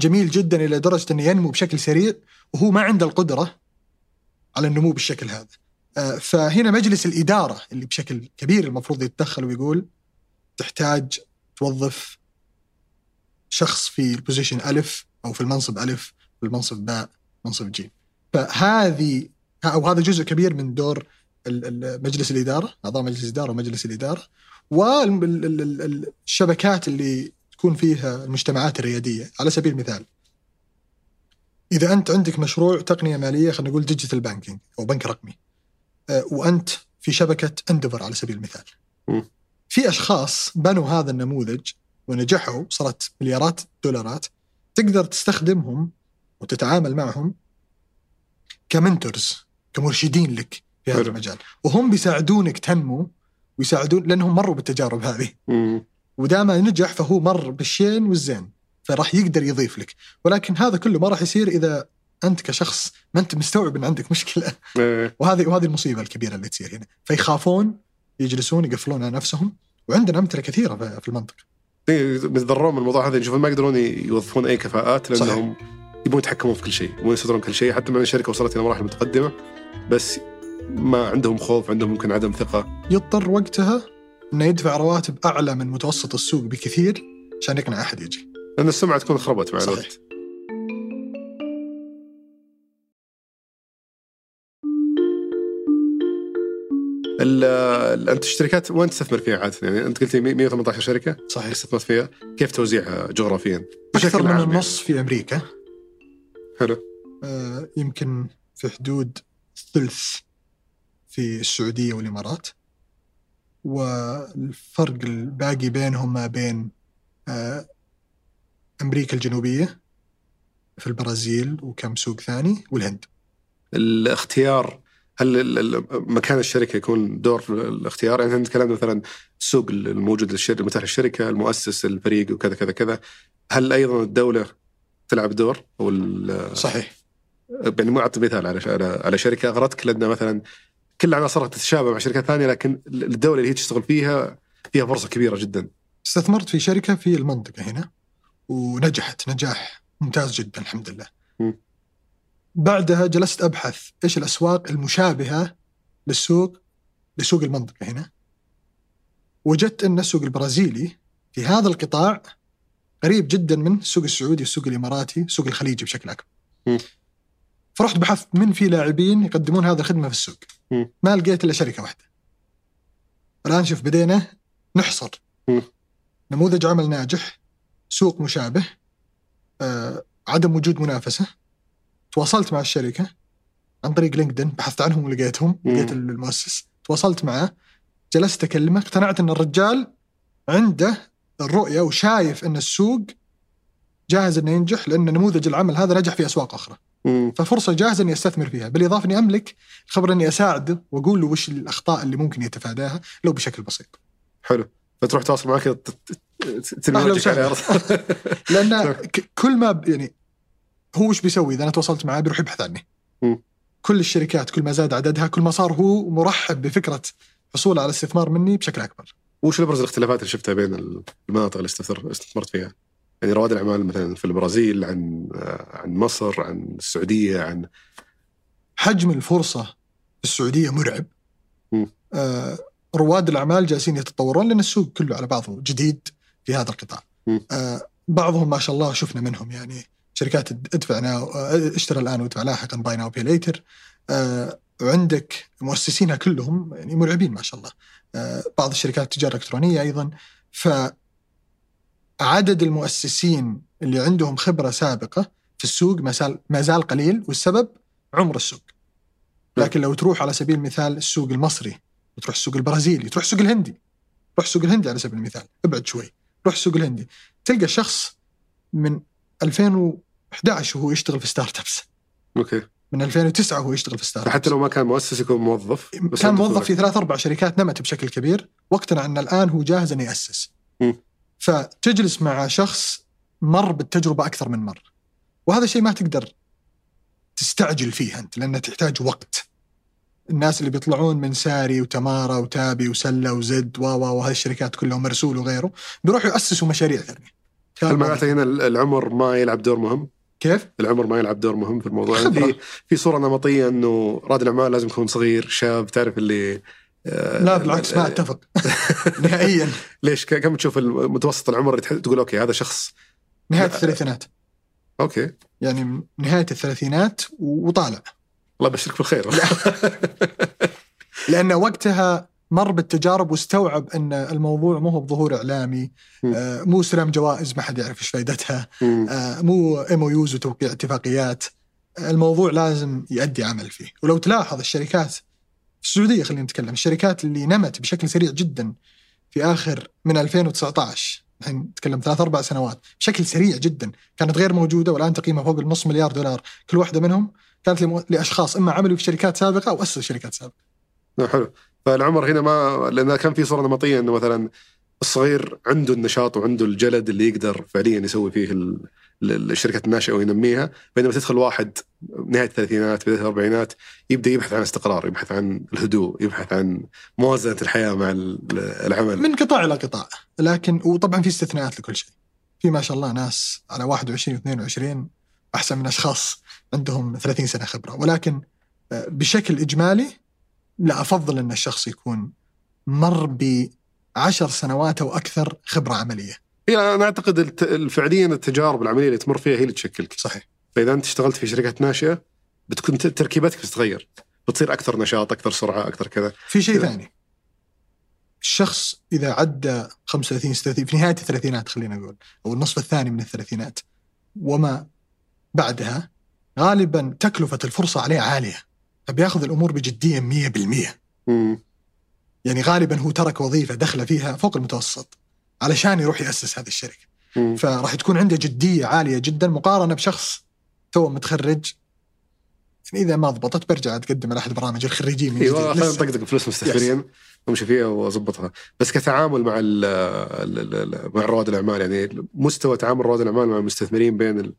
جميل جدا إلى درجة إنه ينمو بشكل سريع وهو ما عنده القدرة على النمو بالشكل هذا. آه، فهنا مجلس الإدارة اللي بشكل كبير المفروض يتدخل ويقول تحتاج توظف شخص في ال position ألف أو في المنصب ألف في المنصب باء منصب جيم. فهذه أو هذا جزء كبير من دور مجلس الإدارة، اعضاء مجلس الإدارة ومجلس الإدارة والشبكات اللي تكون فيها المجتمعات الريادية، على سبيل المثال إذا أنت عندك مشروع تقنية مالية خلينا نقول digital banking أو بنك رقمي وأنت في شبكة Endeavor على سبيل المثال. في أشخاص بنوا هذا النموذج ونجحوا صارت مليارات دولارات تقدر تستخدمهم وتتعامل معهم كمنتورز كمرشدين لك في هذا حلو. المجال وهم بيساعدونك تنمو ويساعدون لأنهم مروا بالتجارب هذه. ودام نجح فهو مر بالشين والزين فراح يقدر يضيف لك ولكن هذا كله ما راح يصير إذا أنت كشخص ما أنت مستوعب إن عندك مشكلة. إيه. وهذه وهذه المصيبة الكبيرة اللي تصير هنا فيخافون يجلسون يقفلون على نفسهم وعندنا أمثلة كثيرة في المنطقة يتضررون من الموضوع هذا. يشوفون ما يقدرون يوظفون أي كفاءات لأنهم يبون يتحكمون في كل شيء يبون يصدرون كل شيء. حتى مع الشركة وصلت إلى مراحل متقدمة بس ما عندهم خوف عندهم ممكن عدم ثقة. يضطر وقتها إنه يدفع رواتب أعلى من متوسط السوق بكثير عشان يقنع أحد يجي. لأن السمعة تكون خربت مع صحيح. الوقت. أنت الشركات وين تستثمر فيها عادة؟ يعني أنت قلت لي 118 شركة. صحيح. استثمرت فيها، كيف توزيعها جغرافيا؟ أكثر من عام يعني. النص في أمريكا. حلو. آه، يمكن في حدود ثلث في السعودية والإمارات. والفرق الباقي بينهم ما بين آه، أمريكا الجنوبية في البرازيل وكم سوق ثاني والهند. الاختيار هل مكان الشركة يكون دور الاختيار؟ يعني إحنا تكلمنا مثلا السوق الموجود للشركه متاح للشركه، المؤسس، الفريق وكذا كذا كذا. هل أيضا الدولة تلعب دور أو ال- صحيح يعني مو أعطي مثال على على شركة أغرتك لأن مثلا كل عناصرها تتشابه مع شركات ثانية لكن الدولة اللي هي تشتغل فيها فيها فرصة كبيرة جدا. استثمرت في شركة في المنطقة هنا ونجحت نجاح ممتاز جدا الحمد لله م. بعدها جلست أبحث إيش الأسواق المشابهة للسوق لسوق المنطقة هنا وجدت أن السوق البرازيلي في هذا القطاع قريب جدا من السوق السعودي السوق الإماراتي السوق الخليجي بشكل أكبر م. فرحت بحثت من في لاعبين يقدمون هذه الخدمة في السوق م. ما لقيت إلا شركة واحدة الآن شوف بدينا نحصر م. نموذج عمل ناجح سوق مشابه آه، عدم وجود منافسة تواصلت مع الشركة عن طريق لينكدين بحثت عنهم ولقيتهم. لقيت المؤسس تواصلت معه جلست أكلمه اقتنعت أن الرجال عنده الرؤية وشايف أن السوق جاهز أنه ينجح لأن نموذج العمل هذا نجح في أسواق أخرى مم. ففرصة جاهزة أني أستثمر فيها بالإضافة أني أملك الخبر أني اساعده وأقول له وش الأخطاء اللي ممكن يتفاداها لو بشكل بسيط حلو فتروح تواصل معك ترمي وجهك. لأن كل ما يعني هو وش بيسوي إذا أنا تواصلت معاه بيروح يبحث عني. كل الشركات كل ما زاد عددها كل ما صار هو مرحب بفكرة حصوله على الاستثمار مني بشكل أكبر وش ابرز الاختلافات اللي شفتها بين المناطق اللي استثمر- استثمرت فيها؟ يعني رواد الأعمال مثلا في البرازيل عن عن مصر عن السعودية عن حجم الفرصة في السعودية مرعب. آه رواد الأعمال جالسين يتطورون لأن السوق كله على بعضه جديد في هذا القطاع. آه بعضهم ما شاء الله شفنا منهم يعني شركات ادفع now آه، اشترى الآن وادفع لاحقا buy now pay later وعندك مؤسسينها كلهم يعني مرعبين ما شاء الله. آه بعض الشركات التجاره الالكترونيه أيضا. ف عدد المؤسسين اللي عندهم خبرة سابقة في السوق ما زال ما زال قليل والسبب عمر السوق. لكن لو تروح على سبيل المثال السوق المصري وتروح السوق البرازيلي تروح السوق الهندي. روح السوق الهندي على سبيل المثال ابعد شوي. روح السوق الهندي. تلقى شخص من 2011 وهو يشتغل في startups okay من 2009 وهو يشتغل في start حتى لو ما كان مؤسس يكون موظف بس كان موظف. في ثلاث أربع شركات نمت بشكل كبير واقتنع أن الآن هو جاهز انه يأسس. مم. فتجلس مع شخص مر بالتجربة أكثر من مره. وهذا شيء ما تقدر تستعجل فيه أنت لأنه تحتاج وقت. الناس اللي بيطلعون من ساري وتمارا وتابي وسلة وزد و و وهذه الشركات كلها مرسول وغيره بيروحوا يأسسوا مشاريع ثانية. هل معناته هنا العمر ما يلعب دور مهم؟ كيف؟ العمر ما يلعب دور مهم في الموضوع. يعني. في في صورة نمطية إنه رائد الأعمال لازم يكون صغير شاب تعرف اللي آه، لا بالعكس ما أتفق. نهائيا. ليش؟ كم تشوف متوسط العمر اللي تقول okay هذا شخص. نهاية الثلاثينات. okay. يعني نهاية الثلاثينات وطالع. الله يبشرك بالخير. لأن وقتها مر بالتجارب واستوعب أن الموضوع مو هو بظهور إعلامي. م. آه، مو استلام جوائز ما حد يعرف إيش فائدتها. آه، مو MOUs وتوقيع اتفاقيات. الموضوع لازم يؤدي عمل فيه. ولو تلاحظ الشركات في السعودية خلينا نتكلم الشركات اللي نمت بشكل سريع جدا في آخر من 2019 الحين نتكلم ثلاث أربع سنوات بشكل سريع جدا كانت غير موجودة والآن تقييمها فوق النص مليار دولار. كل واحدة منهم كانت لأشخاص إما عملوا في شركات سابقة أو أسسوا شركات سابقة. نعم، حلو. فالعمر هنا ما لأن كان في صورة نمطية إنه مثلا الصغير عنده النشاط وعنده الجلد اللي يقدر فعليا يسوي فيه ال- للشركات الناشئة وينميها بينما تدخل واحد نهاية الثلاثينات بداية الأربعينات يبدأ يبحث عن استقرار يبحث عن الهدوء يبحث عن موازنة الحياة مع العمل. من قطاع إلى قطاع. لكن وطبعا في استثناءات لكل شيء. في ما شاء الله ناس على 21 و22 أحسن من أشخاص عندهم 30 سنة خبرة. ولكن آه، بشكل إجمالي لا أفضل أن الشخص يكون مر بعشر سنوات أو أكثر خبرة عملية. اي أنا أعتقد فعليا التجارب العملية اللي تمر فيها هي اللي تشكلك. صحيح. فإذا أنت اشتغلت في شركات ناشئة بتكون تركيبتك بتتغير. بتصير أكثر نشاط، أكثر سرعة، أكثر كذا. في شيء ثاني. الشخص إذا عدى 35 36 في نهاية الثلاثينات خلينا نقول أو النصف الثاني من الثلاثينات وما بعدها غالبا تكلفة الفرصة عليه عالية فبياخذ الأمور بجدية 100% مم. يعني غالبا هو ترك وظيفة دخل فيها فوق المتوسط علشان يروح يأسس هذه الشركة. مم. فراح تكون عنده جدية عالية جدا مقارنة بشخص تو متخرج. يعني إذا ما ضبطت برجع تقدم على أحد برامج الخريجين من أيوه جديد. خلينا. نطقطق فلوس مستثمرين. أمشي فيها وأظبطها. بس كتعامل مع ال ال ال مع رواد الأعمال يعني مستوى تعامل رواد الأعمال مع المستثمرين بين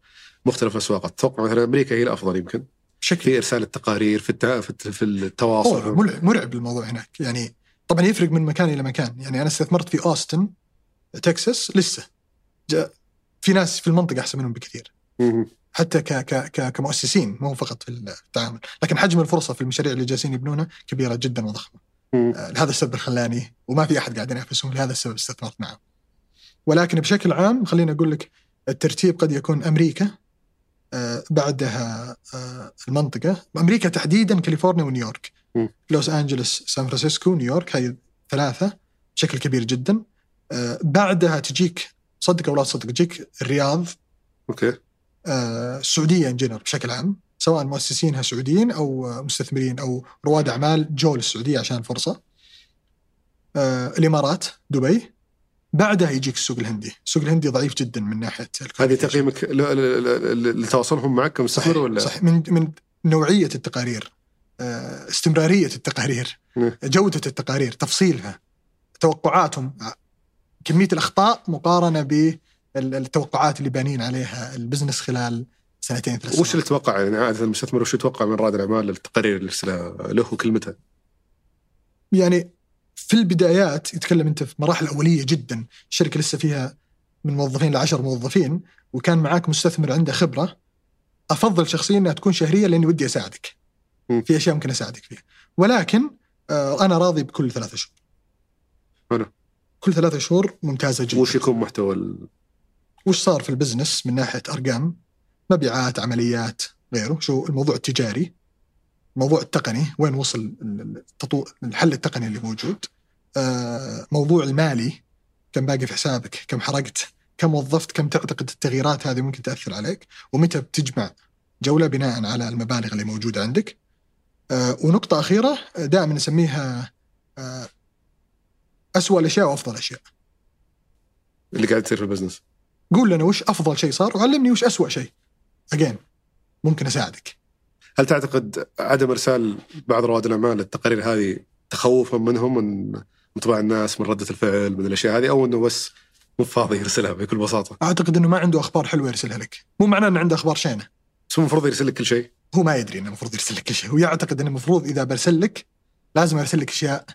مختلف الأسواق. أتوقع مثلا أمريكا هي الأفضل يمكن. بشكل في إرسال التقارير في التا... في, التواصل. مرعب مرعب الموضوع هناك. يعني طبعا يفرق من مكان إلى مكان. يعني أنا استثمرت في أوستن تكساس لسه. جاء في ناس في المنطقة أحسن منهم بكثير. حتى ك ك ك كمؤسسين مو فقط في التعامل. لكن حجم الفرصة في المشاريع اللي جالسين يبنونها كبيرة جدا وضخمة. آه، لهذا السبب خلاني وما في أحد قاعد ينافسهم لهذا السبب استثمرت معهم. ولكن بشكل عام خليني أقول لك الترتيب قد يكون أمريكا. بعدها آه، المنطقة أمريكا تحديدا كاليفورنيا ونيويورك. لوس أنجلوس سان فرانسيسكو نيويورك هاي ثلاثة بشكل كبير جدا. آه، بعدها تجيك صدق أو لا تصدق تجيك الرياض. okay. آه، السعودية in general بشكل عام سواء مؤسسينها سعوديين أو آه، مستثمرين أو رواد أعمال جو للسعوديه عشان الفرصه. آه، الإمارات دبي. بعدها يجيك السوق الهندي، السوق الهندي ضعيف جدا من ناحية هذه تقييمك لتواصلهم معك صحيح ولا؟ صحيح. من من نوعية التقارير. آه، استمرارية التقارير. نعم. جودة التقارير تفصيلها توقعاتهم. كمية الأخطاء مقارنة بالتوقعات اللي بانين عليها البزنس خلال سنتين ثلاث وش. اللي تتوقع؟ يعني عادة المستثمر وش يتوقع من رائد الأعمال؟ التقارير اللي له وكلمتها؟ يعني في البدايات يتكلم أنت في مراحل أولية جدا. الشركة لسه فيها من موظفين لعشر موظفين وكان معاك مستثمر عنده خبرة. أفضل شخصيا إنها تكون شهرية لأني ودي أساعدك. في أشياء ممكن أساعدك فيها. ولكن آه أنا راضي بكل ثلاثة شهور. حلو. كل ثلاثة شهور ممتازة جدا. وش يكون محتوى ال... وش صار في البزنس من ناحية أرقام؟ مبيعات عمليات غيره. شو الموضوع التجاري. الموضوع التقني وين وصل. الحل التقني اللي موجود. آه، موضوع المالي كم باقي في حسابك كم حرقت كم وظفت كم تعتقد التغييرات هذه ممكن تأثر عليك ومتى بتجمع جولة بناء على المبالغ اللي موجودة عندك. آه، ونقطة أخيرة دائما نسميها آه، أسوأ الأشياء وأفضل الأشياء. اللي قاعد تصير في البزنس. قول لنا وش أفضل شيء صار وعلمني وش أسوأ شيء. أجين ممكن أساعدك. هل تعتقد عدم إرسال بعض رواد الأعمال التقارير هذه تخوفا منهم من انطباع الناس من ردة الفعل من الأشياء هذه أو إنه بس مو فاضي يرسلها بكل بساطة؟ أعتقد أنه ما عنده أخبار حلوة يرسلها لك. مو معناه أنه عنده أخبار شينة. بس هو المفروض يرسل لك كل شيء؟ هو ما يدري إنه المفروض يرسل لك كل شيء. هو يعتقد إنه المفروض إذا برسل لك لازم أرسل لك أشياء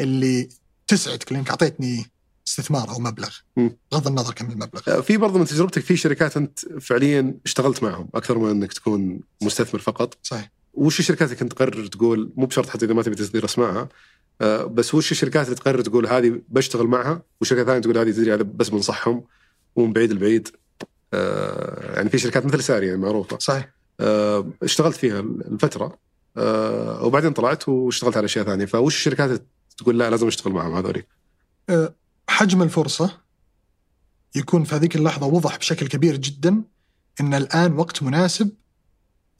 اللي تسعدك لانك أعطيتني استثمار أو مبلغ. بغض النظر كم المبلغ. آه، في برضو من تجربتك في شركات أنت فعليا اشتغلت معهم أكثر من أنك تكون مستثمر فقط. صحيح. وش الشركات اللي كنت تقرر تقول مو بشرط حتى إذا ما تبي تصدير اسمائها آه، بس وش الشركات اللي تقرر تقول هذه بشتغل معها؟ وشركات ثانية تقول هذه تدري هذا بس بنصحهم ومن بعيد لبعيد آه، يعني في شركات مثل ساري يعني معروفة. صحيح. اشتغلت فيها الفترة وبعدين طلعت واشتغلت على أشياء ثانية. فوش الشركات تقول لا لازم أشتغل معهم هذولي؟ حجم الفرصة يكون في هذيك اللحظة وضح بشكل كبير جدا إن الآن وقت مناسب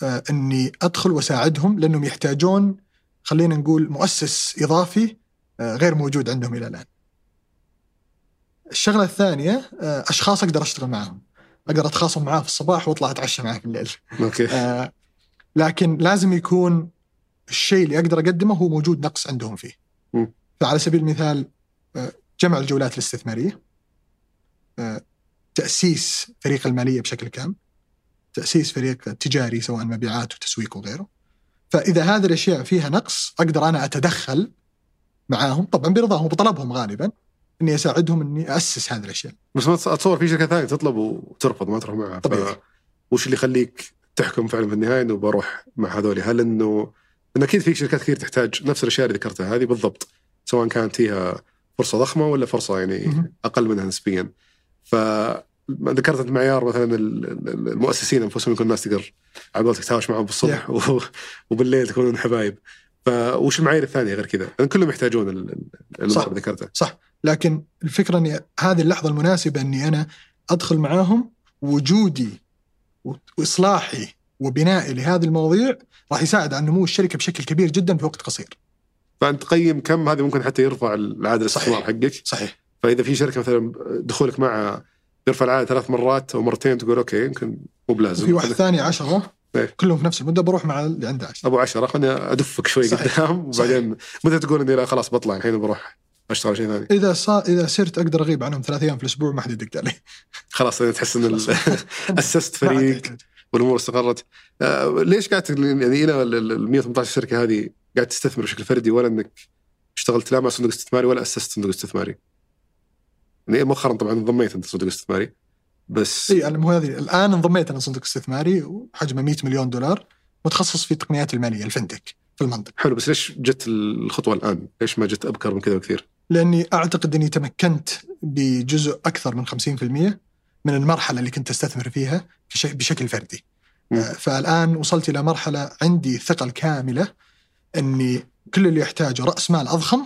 أه، إني أدخل وأساعدهم لأنهم يحتاجون خلينا نقول مؤسس إضافي أه، غير موجود عندهم إلى الآن. الشغلة الثانية أه، أشخاص أقدر أشتغل معهم. أقدر أتخاصم معاه في الصباح وأطلع أتعشى معاه في الليل. أوكي آه، لكن لازم يكون الشيء اللي أقدر أقدمه هو موجود نقص عندهم فيه. مم. فعلى سبيل المثال آه، جمع الجولات الاستثمارية آه، تأسيس فريق المالية بشكل كامل تأسيس فريق تجاري سواء مبيعات وتسويق وغيره. فإذا هذه الأشياء فيها نقص أقدر أنا أتدخل معاهم طبعا برضاهم وبطلبهم غالبا إني أساعدهم إني اسس هذه الأشياء. بس ما أتصور في شركة ثانية تطلب وترفض ما تروح معها. طبيعي. وش اللي يخليك تحكم فعلا في النهاية إنه بروح مع هذول؟ هل انه أكيد في شركات كثير تحتاج نفس الأشياء اللي ذكرتها هذه بالضبط سواء كانت فيها فرصة ضخمة ولا فرصة يعني. أقل منها نسبيا ف ذكرت أنت معيار مثلا ال- ال- المؤسسين أنفسهم يكون الناس تقدر على قولتك تهاوش معهم بالصبح وبالليل تكونون حبايب فوش المعايير الثانية غير كذا؟ لأن كلهم يحتاجون صح. اللي ذكرتها صح لكن الفكرة إني هذه اللحظة المناسبة إني أنا أدخل معاهم وجودي وإصلاحي وبنائي لهذه المواضيع راح يساعد على نمو الشركة بشكل كبير جدا في وقت قصير. فأنت تقيم كم هذه ممكن حتى يرفع العائد الاستثمار. حقك صحيح فإذا في شركة مثلا دخولك معها يرفع العائد ثلاث مرات أو مرتين تقول okay يمكن مو بلازم وفي واحد ثاني عشرة إيه. كلهم في نفس المدة بروح مع اللي عنده عشرة أبو عشرة خليني أدفك شوي صحيح. قدام وبعدين متى تقول إني لا خلاص بطلع الحين بروح أشتغل شيء ثاني إذا صار إذا صرت أقدر أغيب عنهم ثلاث أيام في الأسبوع ما حد يدق علي خلاص تحس إن. اسست فريق. والامور استقرت آه، ليش قاعد يعني إلى ال- ال 118 شركة هذه قاعد تستثمر بشكل فردي ولا إنك اشتغلت لا مع صندوق استثماري ولا أسست صندوق استثماري؟ يعني مؤخرا طبعا انضميت أنت صندوق استثماري بس إي أنا مو هذه الآن انضميت أنا صندوق استثماري وحجمه 100 مليون دولار متخصص في التقنيات المالية الفنتك في المنطقة حلو بس ليش جت الخطوة الآن؟ ليش ما جت أبكر من كذا بكثير؟ لأني أعتقد أني تمكنت بجزء أكثر من 50% من المرحلة اللي كنت أستثمر فيها بشكل فردي. مم. آه، فالآن وصلت إلى مرحلة عندي الثقه الكاملة إني كل اللي يحتاجه رأس مال أضخم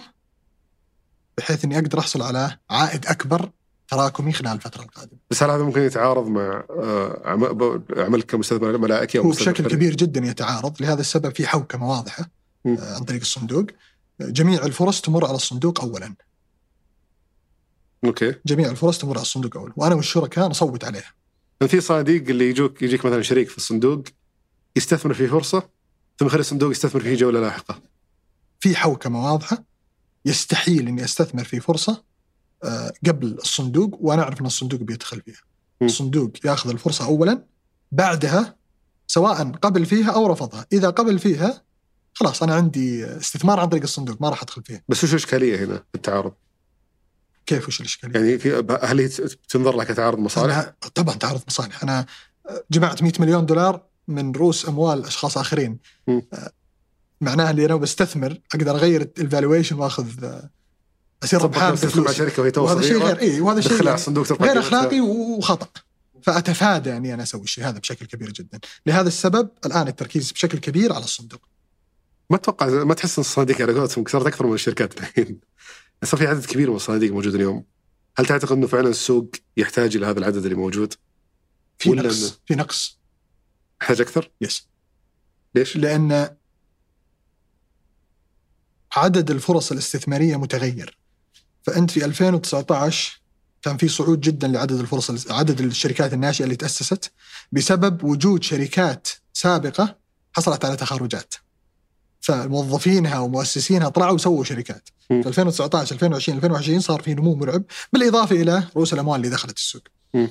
بحيث إني أقدر أحصل على عائد أكبر تراكمي خلال الفترة القادمة. بس هل هذا ممكن يتعارض مع آه، عملك كمستثمر ملائكي أو هو بشكل؟ كبير جدا يتعارض لهذا السبب في حوكمة واضحة مم. آه، عن طريق الصندوق. جميع الفرص تمر على الصندوق اولا. أوكي جميع الفرص تمر على الصندوق اولا وأنا والشركاء نصوت عليها. في صناديق اللي يجوك يجيك مثلا شريك في الصندوق يستثمر في فرصة ثم يخلي الصندوق يستثمر في جولة لاحقة في حوكمه واضحه يستحيل إني أستثمر في فرصة آه، قبل الصندوق وأنا أعرف إن الصندوق بيدخل فيها. م. الصندوق يأخذ الفرصة اولا بعدها سواء قبل فيها أو رفضها، إذا قبل فيها خلاص أنا عندي استثمار عن طريق الصندوق ما راح أدخل فيها. بس وش الاشكاليه هنا في التعارض؟ كيف وش الإشكالية؟ يعني في هل هي تنظر لك كتعارض مصالح؟ طبعا تعرض مصالح. أنا جمعت 100 مليون دولار من رؤوس أموال أشخاص آخرين. م. آه، معناها اللي أنا بستثمر أقدر أغير الفالويشن وأخذ اصير ربحان نفسك مع شركة وهي وهذا شيء غير اي وهذا شيء غير. أخلاقي وخطأ. فأتفادى إني أنا أسوي الشيء هذا بشكل كبير جدا. لهذا السبب الآن التركيز بشكل كبير على الصندوق. ما أتوقع ما تحس إن الصناديق على قولتهم صارت أكثر من الشركات الحين. صار في عدد كبير من الصناديق موجود اليوم هل تعتقد إنه فعلا السوق يحتاج إلى هذا العدد اللي موجود؟ في نقص إنه- في نقص يحتاج أكثر؟ يس ليش؟ لأن عدد الفرص الاستثمارية متغير فأنت في 2019 كان في صعود جدا لعدد الفرص عدد الشركات الناشئة اللي تأسست بسبب وجود شركات سابقة حصلت على تخارجات فموظفينها ومؤسسينها طلعوا وسووا شركات م. في 2019 2020 2021 صار في نمو مرعب بالإضافة إلى رؤوس الأموال اللي دخلت السوق م.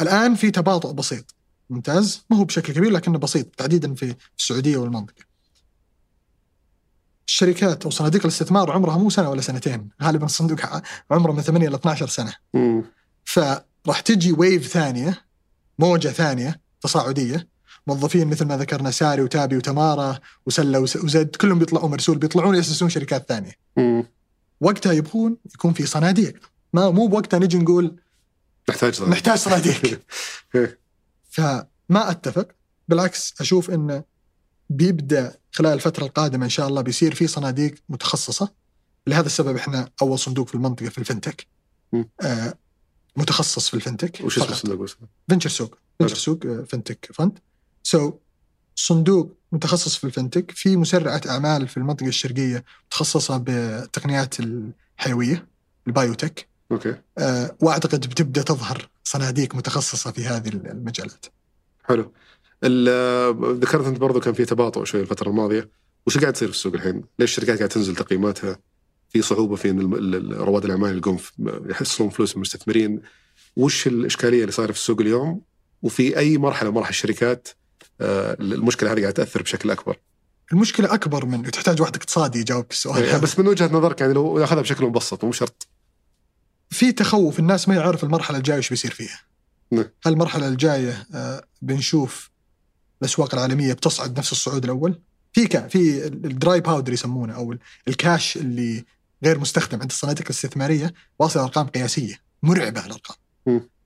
الآن في تباطؤ بسيط ممتاز ما هو بشكل كبير لكنه بسيط تحديدا في السعودية والمنطقة الشركات أو صناديق الاستثمار عمرها مو سنة ولا سنتين غالبا الصندوق عمره من 8 إلى 12 سنة مم. فراح تجي ويف ثانية موجة ثانية تصاعدية موظفين مثل ما ذكرنا ساري وتابي وتمارا وسلة وس- وزد كلهم بيطلعوا مرسول بيطلعون يأسسون شركات ثانية مم. وقتها يبغون يكون في صناديق ما مو بوقتها نجي نقول نحتاج صناديق. نحتاج صناديق. فما أتفق بالعكس أشوف انه بيبدأ خلال الفترة القادمة إن شاء الله بيصير في صناديق متخصصة لهذا السبب إحنا أول صندوق في المنطقة في ال fintech. آه متخصص في ال fintech وش اسم فقط. الصندوق بس؟ venture سوق venture حلو. سوق آه، fintech fund سو صندوق متخصص في الفنتك في مسرعة أعمال في المنطقة الشرقية متخصصة بالتقنيات الحيوية ال biotech okay آه، وأعتقد بتبدأ تظهر صناديق متخصصة في هذه المجالات. حلو ال- ذكرت أنت برضو كان في تباطؤ شوي الفترة الماضية وش قاعد تصير في السوق الحين؟ ليش الشركات قاعد تنزل تقييماتها؟ في صعوبة في ال- رواد الأعمال يلقون يحصلون فلوس من المستثمرين وش الإشكالية اللي صايرة في السوق اليوم وفي أي مرحلة من مراحل الشركات آه، المشكلة هذه قاعدة تأثر بشكل أكبر. المشكلة أكبر من تحتاج واحد اقتصادي يجاوبك السؤال. يعني بس من وجهة نظرك يعني لو ناخذها بشكل مبسط مو شرط. في تخوف الناس ما يعرف المرحلة الجاية إيش بيصير فيها. نعم. هل المرحله الجاية آه، بنشوف الأسواق العالمية بتصعد نفس الصعود الأول. في كا في ال dry powder يسمونه أو الكاش اللي غير مستخدم عند الصناديق الاستثمارية واصل أرقام قياسية مرعبة الأرقام.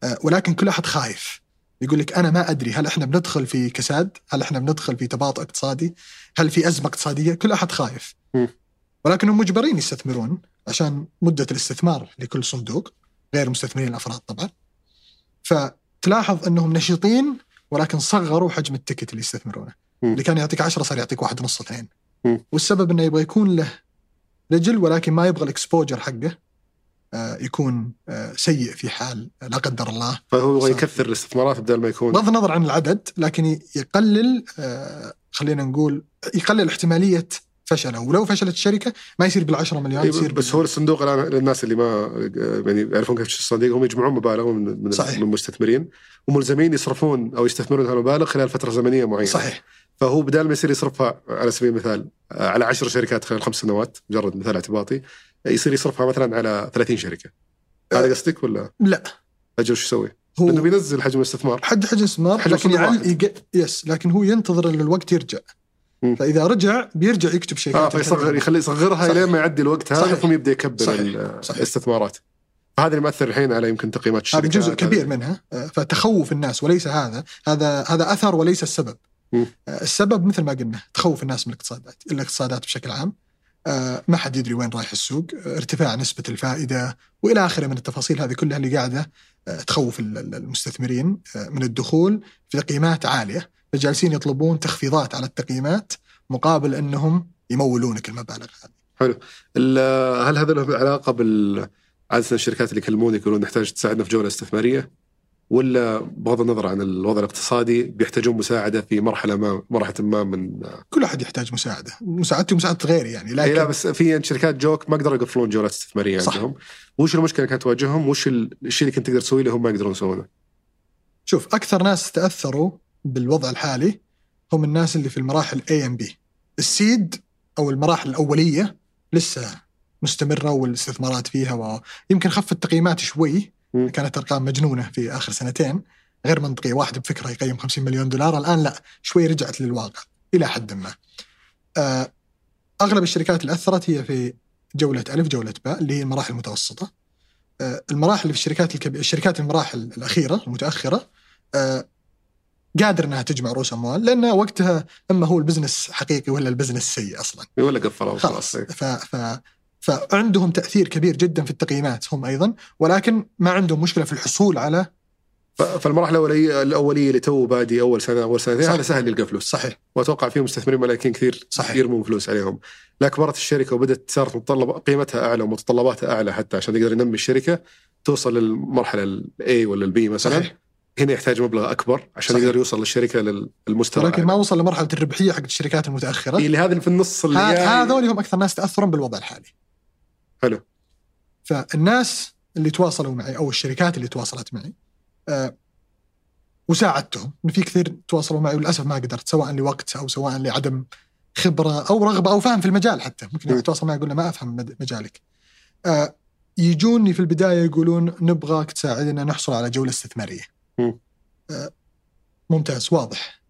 آه، ولكن كل أحد خايف. يقول لك أنا ما أدري هل إحنا بندخل في كساد؟ هل إحنا بندخل في تباطؤ اقتصادي؟ هل في أزمة اقتصادية؟ كل أحد خايف. ولكنهم مجبرين يستثمرون عشان مدة الاستثمار لكل صندوق غير مستثمرين الأفراد طبعا. فتلاحظ أنهم نشيطين ولكن صغروا حجم التكت اللي يستثمرونه. اللي كان يعطيك 10 صار يعطيك واحد ونص اثنين. والسبب إنه يبغى يكون له رجل ولكن ما يبغى الإكسبوجر حقه يكون آه، سيء في حال لا قدر الله. فهو. يكثر الاستثمارات بدل ما يكون. بغض النظر عن العدد لكن يقلل آه، خلينا نقول يقلل احتمالية فشله. ولو فشلت الشركة ما يصير بال10 مليون إيه، يصير بس هو الصندوق الآن للناس اللي ما يعني يعرفون كيف الصناديق هم يجمعون مبالغ من من, صحيح. من المستثمرين وملزمين يصرفون أو يستثمرون هالمبالغ خلال فترة زمنية معينة. صحيح. فهو بدال ما يصير يصرفها على سبيل المثال آه، على 10 شركات خلال خمس سنوات مجرد مثال اعتباطي آه، يصير يصرفها مثلا على 30 شركة هذا قصدك ولا لا أجل شو يسوي؟ لأنه هو بينزل حجم الاستثمار حد حجم استثمار حجم لكن يعل يق... يس لكن هو ينتظر إن الوقت يرجع مم. فإذا رجع بيرجع يكتب آه شيكات فيصغر يخلي يصغرها. لين ما يعدي الوقت هذا. ثم يبدأ يكبر صحيح. صحيح. الاستثمارات فهذا اللي مأثر الحين على يمكن تقييمات هذا الشركات جزء كبير منها آه، فتخوف الناس وليس هذا هذا هذا أثر وليس السبب مم. آه، السبب مثل ما قلنا تخوف الناس من الاقتصادات الاقتصادات بشكل عام ما حد يدري وين رايح السوق آه، ارتفاع نسبة الفائدة وإلى آخره من التفاصيل هذه كلها اللي قاعدة آه، تخوف ال- ال- المستثمرين آه، من الدخول في تقييمات عالية. فجالسين يطلبون تخفيضات على التقييمات مقابل أنهم يمولونك المبالغ هذه. ال- هل هذا له علاقة بال عادة الشركات اللي يكلمون يقولون نحتاج تساعدنا في جولة استثمارية؟ ولا بغض النظر عن الوضع الاقتصادي بيحتاجون مساعدة في مرحلة ما مرحلة ما من كل أحد يحتاج مساعدة مساعدتي ومساعدة غيري يعني إيه لا لكن بس في شركات جوك ما قدروا يقفلون جولات استثمارية صح. عندهم وش المشكلة اللي كانت تواجههم وش ال- الشيء اللي كنت تقدر تسويه اللي هم ما يقدرون يسوونه شوف أكثر ناس تأثروا بالوضع الحالي هم الناس اللي في المراحل A ام بي السيد أو المراحل الأولية لسه مستمرة والاستثمارات فيها ويمكن خفت التقييمات شوي. كانت أرقام مجنونة في آخر سنتين غير منطقيه واحد بفكره يقيم 50 مليون دولار الآن لا شوي رجعت للواقع إلى حد ما. آه، أغلب الشركات اللي أثرت هي في جولة ألف جولة باء اللي هي المراحل المتوسطة. آه، المراحل اللي في الشركات الكبيرة الشركات المراحل الأخيرة المتأخرة آه، قادر انها تجمع رؤوس أموال لأن وقتها أما هو ال business حقيقي ولا ال business سيء أصلا. ولا قفلوا خلاص. خلاص ف ف فعندهم تأثير كبير جدا في التقييمات هم أيضا ولكن ما عندهم مشكلة في الحصول على فالمراحل الاوليه الأولية اللي توه بادي أول سنة أول سنتين. هذا سهل يلقى فلوس صحيح وأتوقع في مستثمرين ملاكين كثير صحيح. يرمون فلوس عليهم لا كبرت الشركة وبدت صارت متطلب قيمتها أعلى ومتطلباتها أعلى حتى عشان يقدر ينمي الشركة توصل للمرحلة ال A ولا ال B مثلا صحيح هنا يحتاج مبلغ أكبر عشان صحيح. يقدر يوصل للشركة لل- للمستوى ولكن ما. وصل لمرحلة الربحية حق الشركات المتأخرة إيه اللي هذا اللي في النص اللي. هذول هم أكثر ناس تاثرا بالوضع الحالي حلو. فالناس اللي تواصلوا معي أو الشركات اللي تواصلت معي آه وساعدتهم. إن في كثير تواصلوا معي وللأسف ما قدرت سواء لوقت أو سواء لعدم خبرة أو رغبة أو فهم في المجال حتى. ممكن. واحد يتواصل معي يقول له ما أفهم مجالك. آه يجوني في البداية يقولون نبغاك تساعدنا نحصل على جولة استثمارية. آه ممتاز واضح.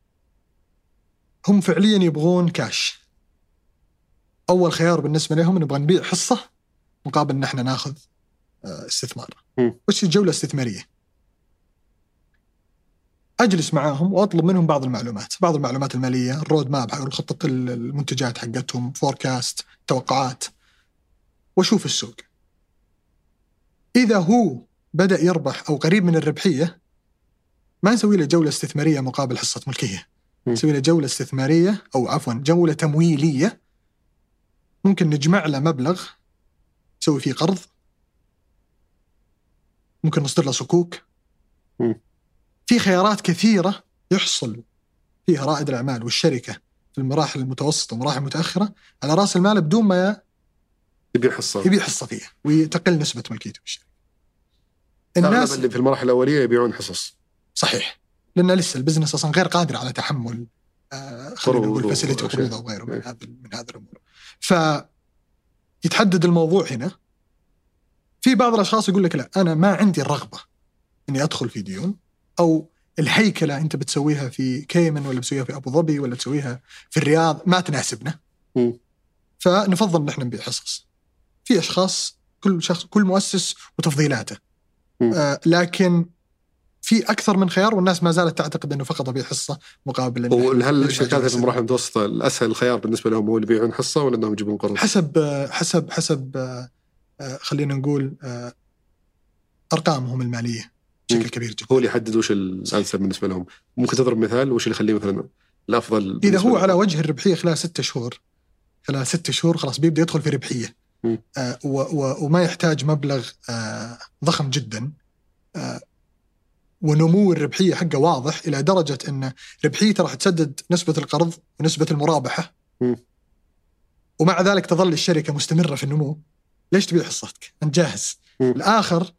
هم فعليا يبغون كاش أول خيار بالنسبة لهم نبغى نبيع حصة مقابل ان إحنا ناخذ آه، استثمار. وش الجولة الاستثمارية؟ أجلس معاهم وأطلب منهم بعض المعلومات. بعض المعلومات المالية ال roadmap حق خطه المنتجات حقتهم forecast توقعات. وأشوف السوق. إذا هو بدأ يربح أو قريب من الربحية ما نسوي له جولة استثمارية مقابل حصة ملكية. نسوي له جولة استثمارية أو عفوا جولة تمويلية. ممكن نجمع له مبلغ نسوي فيه قرض. ممكن نصدر له صكوك. في خيارات كثيرة يحصل فيها رائد الأعمال والشركة في المراحل المتوسطة والمراحل المتأخرة على رأس المال بدون ما يبيع حصة. يبيع حصة فيها وتقل نسبة ملكيته بالشركة الناس اللي في المراحل الأولية يبيعون حصص. صحيح. لأن لسه ال business أصلا غير قادر على تحمل آه خلينا نقول facility وقروض أو غيره من إيه. هذا من هذا الأمور. ف يتحدد الموضوع هنا. في بعض الأشخاص يقول لك لا أنا ما عندي الرغبة إني أدخل في ديون أو الهيكلة أنت بتسويها في كيمن ولا بتسويها في أبو ظبي ولا تسويها في الرياض ما تناسبنا. م. فنفضل إن إحنا نبيع حصص. في أشخاص كل شخص كل مؤسس وتفضيلاته. آه لكن في أكثر من خيار والناس ما زالت تعتقد إنه فقط ابيع حصة مقابل وهل الشركات في المراحل المتوسطه الأسهل الخيار بالنسبة لهم هو اللي يبيعون حصة ولا إنهم يجيبون قرض؟ حسب حسب حسب آه، خلينا نقول آه، أرقامهم المالية بشكل كبير جدا. هو اللي يحدد وش الأنسب بالنسبة لهم. ممكن تضرب مثال وش اللي يخليه مثلا الأفضل إذا هو على وجه الربحية خلال ستة شهور خلال ستة شهور خلاص بيبدأ يدخل في ربحية. آه وما يحتاج مبلغ آه ضخم جدا. آه ونمو الربحية حقه واضح إلى درجة إن ربحيته راح تسدد نسبة القرض ونسبة المرابحة م. ومع ذلك تظل الشركة مستمرة في النمو ليش تبيع حصتك؟ أنت جاهز م. الآخر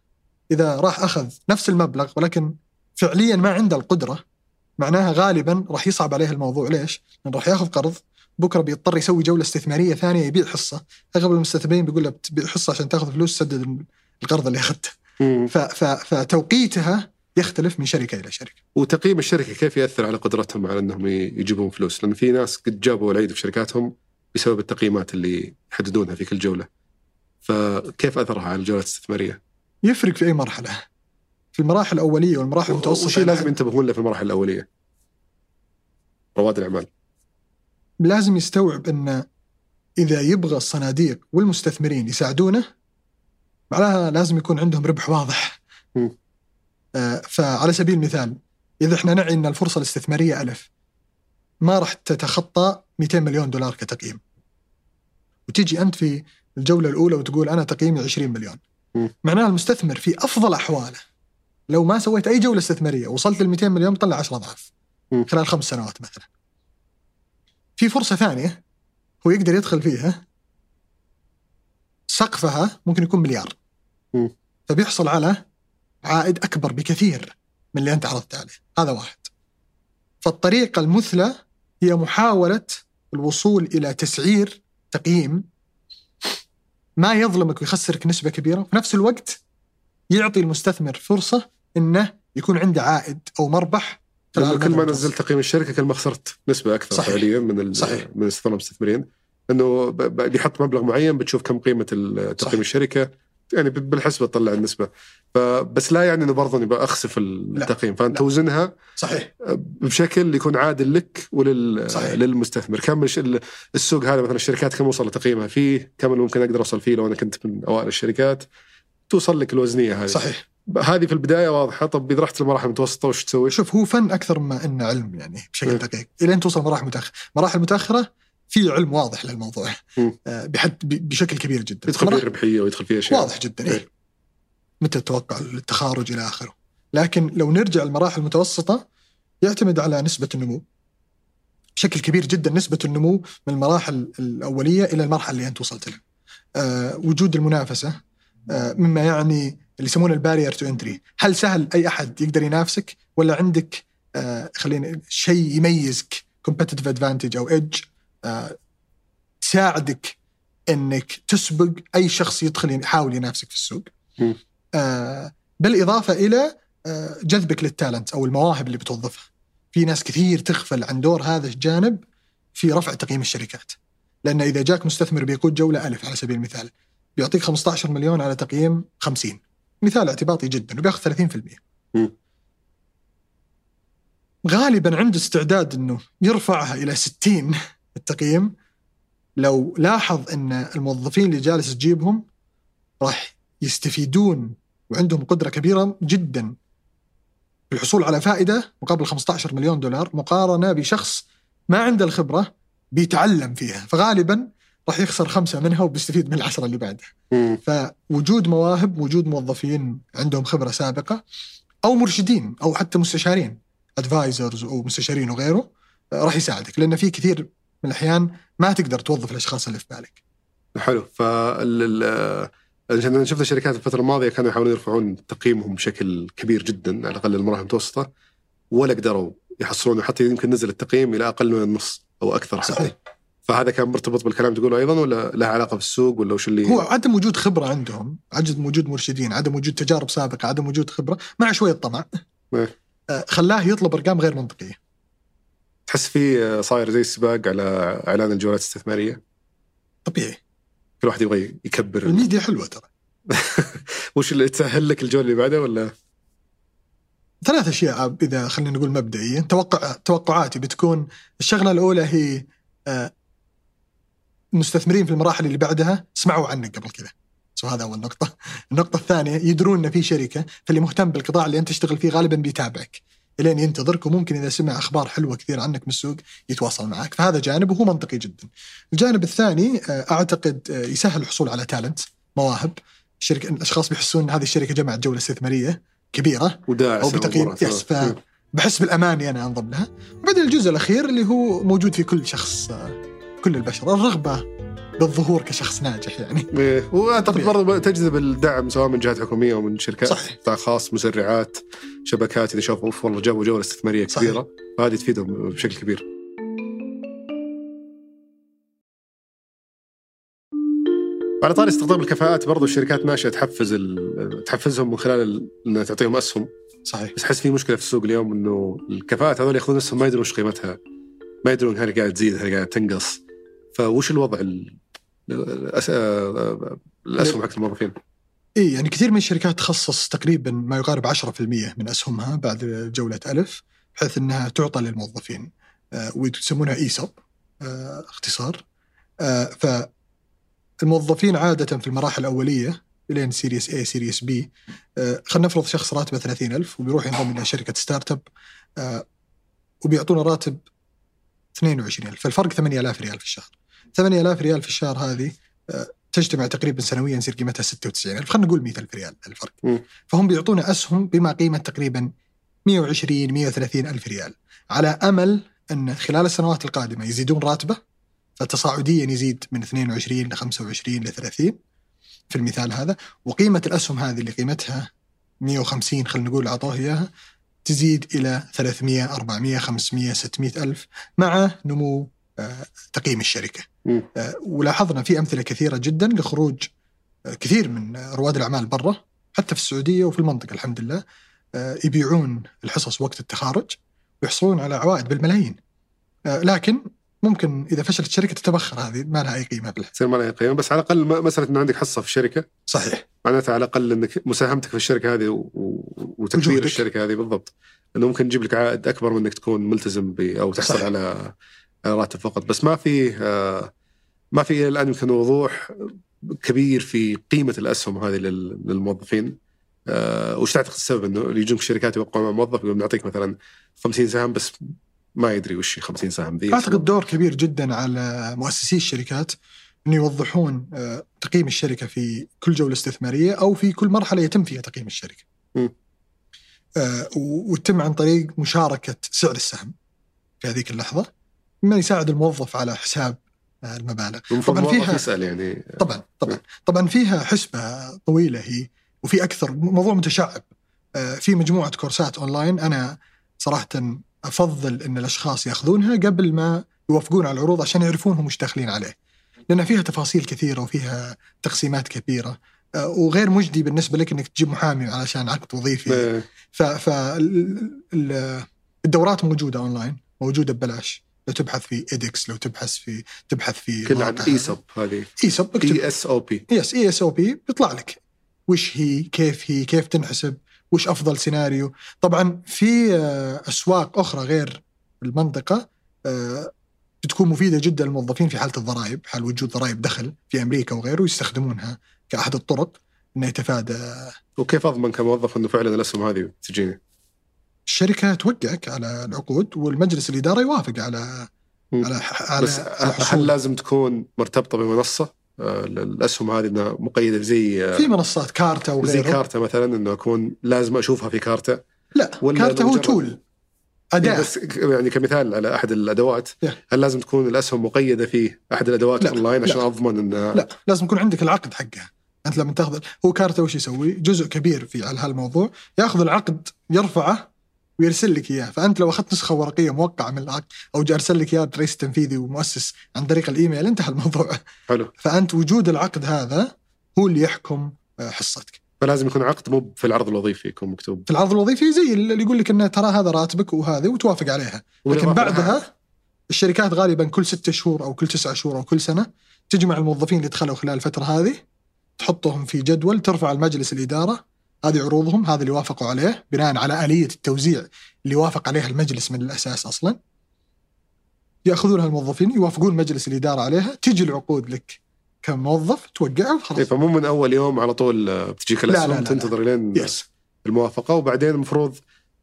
إذا راح أخذ نفس المبلغ ولكن فعليا ما عنده القدرة معناها غالبا راح يصعب عليه الموضوع ليش؟ لأنه راح يأخذ قرض بكرة بيضطر يسوي جولة استثمارية ثانية يبيع حصة أغلب المستثمرين بيقول له بتبيع حصة عشان تأخذ فلوس تسدد القرض اللي أخذته فتوقيتها يختلف من شركة إلى شركة. وتقييم الشركة كيف يأثر على قدرتهم على أنهم يجيبون فلوس؟ لأن في ناس قد جابوا العيد في شركاتهم بسبب التقييمات اللي يحددونها في كل جولة. فكيف أثرها على الجولات الاستثمارية؟ يفرق في أي مرحلة. في المراحل الأولية والمراحل المتوسطة وش لازم ينتبهون له في المراحل الأولية؟ رواد الأعمال. لازم يستوعب أن إذا يبغى الصناديق والمستثمرين يساعدونه معناها لازم يكون عندهم ربح واضح. م. آه، فعلى سبيل المثال إذا إحنا نعي إن الفرصة الاستثمارية ألف ما راح تتخطى 200 مليون دولار كتقييم. وتيجي أنت في الجولة الأولى وتقول أنا تقييمي 20 مليون. معناها المستثمر في أفضل أحواله لو ما سويت أي جولة استثمارية وصلت ل 200 مليون طلع 10 أضعاف. خلال خمس سنوات مثلا. في فرصة ثانية هو يقدر يدخل فيها سقفها ممكن يكون مليار. فبيحصل على عائد أكبر بكثير من اللي أنت عرضت عليه. هذا واحد. فالطريقة المثلى هي محاولة الوصول إلى تسعير تقييم ما يظلمك ويخسرك نسبة كبيرة وفي نفس الوقت يعطي المستثمر فرصة إنه يكون عنده عائد أو مربح كل ما نزلت تقييم الشركة كل ما خسرت نسبة أكثر صحيح. فعليا من صحيح. من المستثمرين إنه بيحط مبلغ معين بتشوف كم قيمة تقييم الشركة. يعني بالحسبة تطلع النسبة. فبس لا يعني انه برضه أني اخسف التقييم. فأنت توزنها صحيح. بشكل يكون عادل لك ولل صحيح. للمستثمر. كم السوق هذا مثلا الشركات كم وصل تقييمها؟ فيه كم اللي ممكن أقدر أوصل فيه لو أنا كنت من أوائل الشركات؟ توصل لك الوزنية هذه. صحيح. هذه في البداية واضحة. طب إذا رحت المراحل المتوسطه وش تسوي؟ شوف هو فن أكثر ما إنه علم يعني بشكل دقيق. إلين توصل مراحل متاخره، مراحل متأخرة في علم واضح للموضوع. آه، بحد بشكل كبير جدا. يدخل فيه الربحية ويدخل فيه أشياء. واضح جدا إيه. إيه. متى تتوقع التخارج إلى آخره. لكن لو نرجع المراحل المتوسطة يعتمد على نسبة النمو. بشكل كبير جدا نسبة النمو من المراحل الأولية إلى المرحلة اللي أنت وصلت لها. أه وجود المنافسة أه مما يعني اللي يسمونه ال barrier to entry هل سهل أي أحد يقدر ينافسك؟ ولا عندك أه خلينا شيء يميزك competitive advantage أو edge تساعدك إنك تسبق أي شخص يدخل يحاول ينافسك في السوق. آه بالإضافة إلى آه جذبك للتالنت أو المواهب اللي بتوظفها. في ناس كثير تغفل عن دور هذا الجانب في رفع تقييم الشركات. لأن إذا جاك مستثمر بيقود جولة ألف على سبيل المثال بيعطيك 15 مليون على تقييم 50 مثال اعتباطي جدا وبياخذ 30%. م. غالبا عنده استعداد إنه يرفعها إلى 60 التقييم لو لاحظ إن الموظفين اللي جالس تجيبهم راح يستفيدون وعندهم قدرة كبيرة جدا في الحصول على فائدة مقابل 15 مليون دولار مقارنة بشخص ما عنده الخبرة بيتعلم فيها فغالبا راح يخسر خمسة منها وبيستفيد من العشرة اللي بعدها. فوجود مواهب وجود موظفين عندهم خبرة سابقة أو مرشدين أو حتى مستشارين ادفايزرز أو مستشارين وغيره راح يساعدك لأن في كثير من الأحيان ما تقدر توظف الأشخاص اللي في بالك. حلو فال عشان شفنا شركات الفترة الماضية كانوا يحاولون يرفعون تقييمهم بشكل كبير جدا على الأقل المراحل المتوسطة ولا قدروا يحصلون حتى يمكن نزل التقييم إلى أقل من النص أو أكثر حتى صحيح. فهذا كان مرتبط بالكلام تقوله أيضا ولا له علاقة بالسوق ولا وش اللي هو عدم وجود خبرة عندهم عدم وجود مرشدين عدم وجود تجارب سابقة عدم وجود خبرة مع شوية طمع إيه. آه، خلاه يطلب أرقام غير منطقية تحس في صاير زي السباق على إعلان الجولات الاستثمارية؟ طبيعي. كل واحد يبغى يكبر. الميديا حلوة ترى. وش اللي تسهل لك الجولة اللي بعدها ولا؟ ثلاث أشياء إذا خلينا نقول مبدئيا. توقع توقعاتي بتكون الشغلة الأولى هي آه، المستثمرين في المراحل اللي بعدها سمعوا عنك قبل كذا. so هذا أول نقطة. النقطة الثانية يدرون إن في شركة فاللي مهتم بالقطاع اللي أنت تشتغل فيه غالبا بيتابعك. الين ينتظرك وممكن إذا سمع أخبار حلوة كثير عنك من السوق يتواصل معك. فهذا جانب وهو منطقي جدا. الجانب الثاني آه، أعتقد آه، يسهل الحصول على talent مواهب. شركة الأشخاص بيحسون إن هذه الشركة جمعت جولة استثمارية كبيرة وداعس أو بتقييم yes فبحس بالأماني أنا انضم لها. وبعدين الجزء الأخير اللي هو موجود في كل شخص آه، كل البشر الرغبة بالظهور كشخص ناجح يعني إيه. واعتقد. برضه تجذب الدعم سواء من جهات حكومية أو من شركات صحيح. قطاع خاص مسرعات شبكات إذا شافوا أوف والله جابوا جوله استثماريه صحيح. كبيرة فهذه تفيدهم بشكل كبير. على طاري استخدام الكفاءات برضو الشركات ماشية تحفز تحفزهم من خلال ال- انها تعطيهم أسهم صحيح بس أحس في مشكلة في السوق اليوم إنه الكفاءات هذول ياخذون أسهم ما يدرون وش قيمتها ما يدرون هل قاعد تزيد هل قاعد تنقص فوش الوضع ال- الأس- الأسهم حق الموظفين؟ اي يعني كثير من الشركات تخصص تقريبا ما يقارب 10% من أسهمها بعد جولة ألف بحيث إنها تعطى للموظفين آه، ويسمونها ESOP آه، اختصار. آه، فالموظفين عادة في المراحل الأولية لين series A series B خلينا نفرض شخص راتبه 30000 وبيروح ينضم إلى شركة startup آه، وبيعطونا راتب 22000 فالفرق 8000 ريال في الشهر. 8000 ريال في الشهر هذه آه، تجتمع تقريبا سنويا يصير قيمتها 96000 خلينا نقول 100000 ريال الفرق. مم. فهم بيعطونا أسهم بما قيمة تقريبا 120 130 ألف ريال. على أمل أن خلال السنوات القادمة يزيدون راتبة فتصاعديا يزيد من 22 ل 25 ل 30 في المثال هذا. وقيمة الأسهم هذه اللي قيمتها 150 خلينا نقول اعطوه إياها تزيد إلى 300 400 500 600 ألف مع نمو تقييم الشركة. آه، ولاحظنا في أمثلة كثيرة جدا لخروج آه، كثير من رواد الأعمال برا حتى في السعودية وفي المنطقة الحمد لله آه، يبيعون الحصص وقت التخارج ويحصلون على عوائد بالملايين لكن ممكن إذا فشلت الشركة تتبخر هذه ما لها أي قيمة بالحياة. تصير ما لها قيمة بس على الأقل مسألة إنه عندك حصة في الشركة صحيح معناتها على الأقل إنك مساهمتك في الشركة هذه و- وتكبير وجودك. الشركة هذه بالضبط إنه ممكن تجيب لك عائد أكبر من إنك تكون ملتزم ب أو تحصل صحيح. على راتب فقط. بس ما في آه، ما في إلى الآن يمكن وضوح كبير في قيمة الأسهم هذه لل- للموظفين. آه، وش تعتقد السبب؟ إنه يجونك شركات يوقعون مع موظف يقول نعطيك مثلا 50 سهم بس ما يدري وش 50 سهم ذي. أعتقد دور كبير جدا على مؤسسي الشركات إنه يوضحون آه، تقييم الشركة في كل جولة استثمارية أو في كل مرحلة يتم فيها تقييم الشركة. آه، وتتم عن طريق مشاركة سعر السهم في هذيك اللحظة. مما يساعد الموظف على حساب آه، المبالغ. طبعاً فيها- يسأل يعني. طبعا طبعا. طبعا فيها حسبة طويلة هي وفي أكثر موضوع متشعب. آه، في مجموعة كورسات أونلاين أنا صراحة أفضل إن الأشخاص يأخذونها قبل ما يوافقون على العروض عشان يعرفون هم وش داخلين عليه. لأن فيها تفاصيل كثيرة وفيها تقسيمات كبيرة. آه، وغير مجدي بالنسبة لك إنك تجيب محامي علشان عقد وظيفي. آه، فالدورات موجودة أونلاين موجودة ببلاش. لو تبحث في edX لو تبحث في تبحث في كل عن ايسوب هذه. إيسوب اكتب اي اس أو بي يس اي اس أو بي بيطلع لك. وش هي؟ كيف هي؟ كيف تنحسب؟ وش أفضل سيناريو؟ طبعا في آه، أسواق أخرى غير المنطقة آه، بتكون مفيدة جدا للموظفين في حالة الضرائب حال وجود ضرائب دخل في أمريكا وغيره يستخدمونها كأحد الطرق إنه يتفادى. وكيف أضمن كموظف إنه فعلا الأسهم هذه تجيني؟ الشركة توقعك على العقود والمجلس الإدارة يوافق على مم. على على بس على هل. لازم تكون مرتبطة بمنصة؟ آه، الأسهم هذه إنها مقيدة زي آه، في منصات Carta زي وغيره كارتا مثلا إنه أكون لازم أشوفها في Carta لا ولا Carta هو tool أداة بس يعني كمثال على أحد الأدوات Yeah. هل لازم تكون الأسهم مقيدة في أحد الأدوات لا، أونلاين عشان لا. أضمن انها لا لازم يكون عندك العقد حقها أنت لما تاخذ هو كارتا وش يسوي؟ جزء كبير في على هالموضوع ياخذ العقد يرفعه ويرسل لك اياه، فأنت لو أخذت نسخة ورقية موقعة من العقد أو جاء أرسل لك اياه الرئيس التنفيذي ومؤسس عن طريق الإيميل انتهى الموضوع. حلو. فأنت وجود العقد هذا هو اللي يحكم آه، حصتك. فلازم يكون عقد مو في العرض الوظيفي يكون مكتوب. في العرض الوظيفي زي اللي يقول لك انه ترى هذا راتبك وهذه وتوافق عليها، لكن بعدها الشركات غالبا كل ستة شهور أو كل تسعة شهور أو كل سنة تجمع الموظفين اللي دخلوا خلال الفترة هذه تحطهم في جدول ترفع المجلس الإدارة هذه عروضهم هذا اللي وافقوا عليه بناء على آلية التوزيع اللي وافق عليها المجلس من الأساس أصلا. يأخذونها الموظفين يوافقون مجلس الإدارة عليها تجي العقود لك كموظف توقعها إيه، وخلاص فمو من أول يوم على طول آه، بتجيك لا، لا، لا، لا. تنتظر لين يس الموافقة. وبعدين المفروض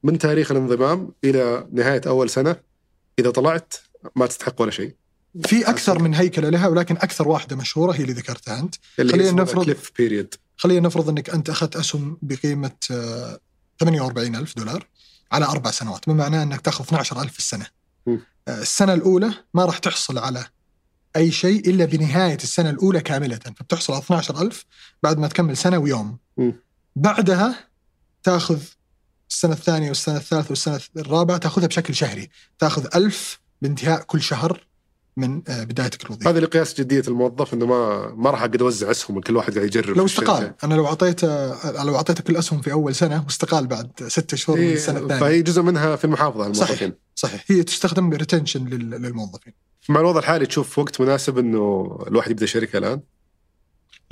من تاريخ الانضمام إلى نهاية أول سنة إذا طلعت ما تستحق ولا شيء. في أكثر من هيكلة لها ولكن أكثر واحدة مشهورة هي اللي ذكرتها أنت. خلينا نفرض- كليف بيريد خلينا نفرض إنك أنت أخذت أسهم بقيمة آه، 48 ألف دولار على أربع سنوات بما معناه إنك تأخذ 12 ألف في السنة. آه، السنة الأولى ما راح تحصل على أي شيء إلا بنهاية السنة الأولى كاملة فبتحصل على 12 ألف بعد ما تكمل سنة ويوم. بعدها تأخذ السنة الثانية والسنة الثالثة والسنة الرابعة تأخذها بشكل شهري تأخذ ألف بانتهاء كل شهر من آه، بدايتك الوظيفيه هذا لقياس جدية الموظف إنه ما ما راح أقعد أوزع أسهم كل واحد قاعد يجرب لو. استقال. أنا لو اعطيته لو اعطيته كل أسهم في أول سنة واستقال بعد ستة شهور من إيه، السنة الثانية. فهي جزء منها في المحافظة على صحيح. الموظفين. صحيح. هي تستخدم ريتنشن للموظفين. مع الوضع الحالي تشوف وقت مناسب إنه الواحد يبدأ شركه الآن؟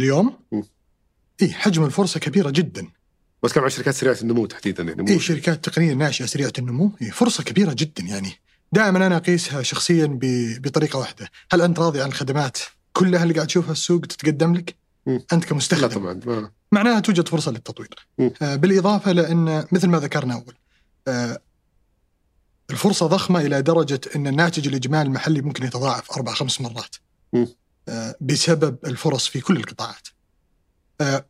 اليوم. اي حجم الفرصة كبيرة جدا. بتكلم عن شركات سريعة النمو تحديدا يعني اي شركات تقنية ناشئة سريعة النمو. هي فرصة كبيرة جدا يعني. دائما أنا أقيسها شخصيا بطريقة واحدة هل أنت راضي عن الخدمات كلها اللي قاعد تشوفها السوق تتقدم لك م. أنت لا كمستخدم طبعا ما. معناها توجد فرصة للتطوير م. آه، بالإضافة لأن مثل ما ذكرنا أول آه، الفرصة ضخمة إلى درجة أن الناتج الإجمالي المحلي ممكن يتضاعف أربع خمس مرات م. آه، بسبب الفرص في كل القطاعات آه،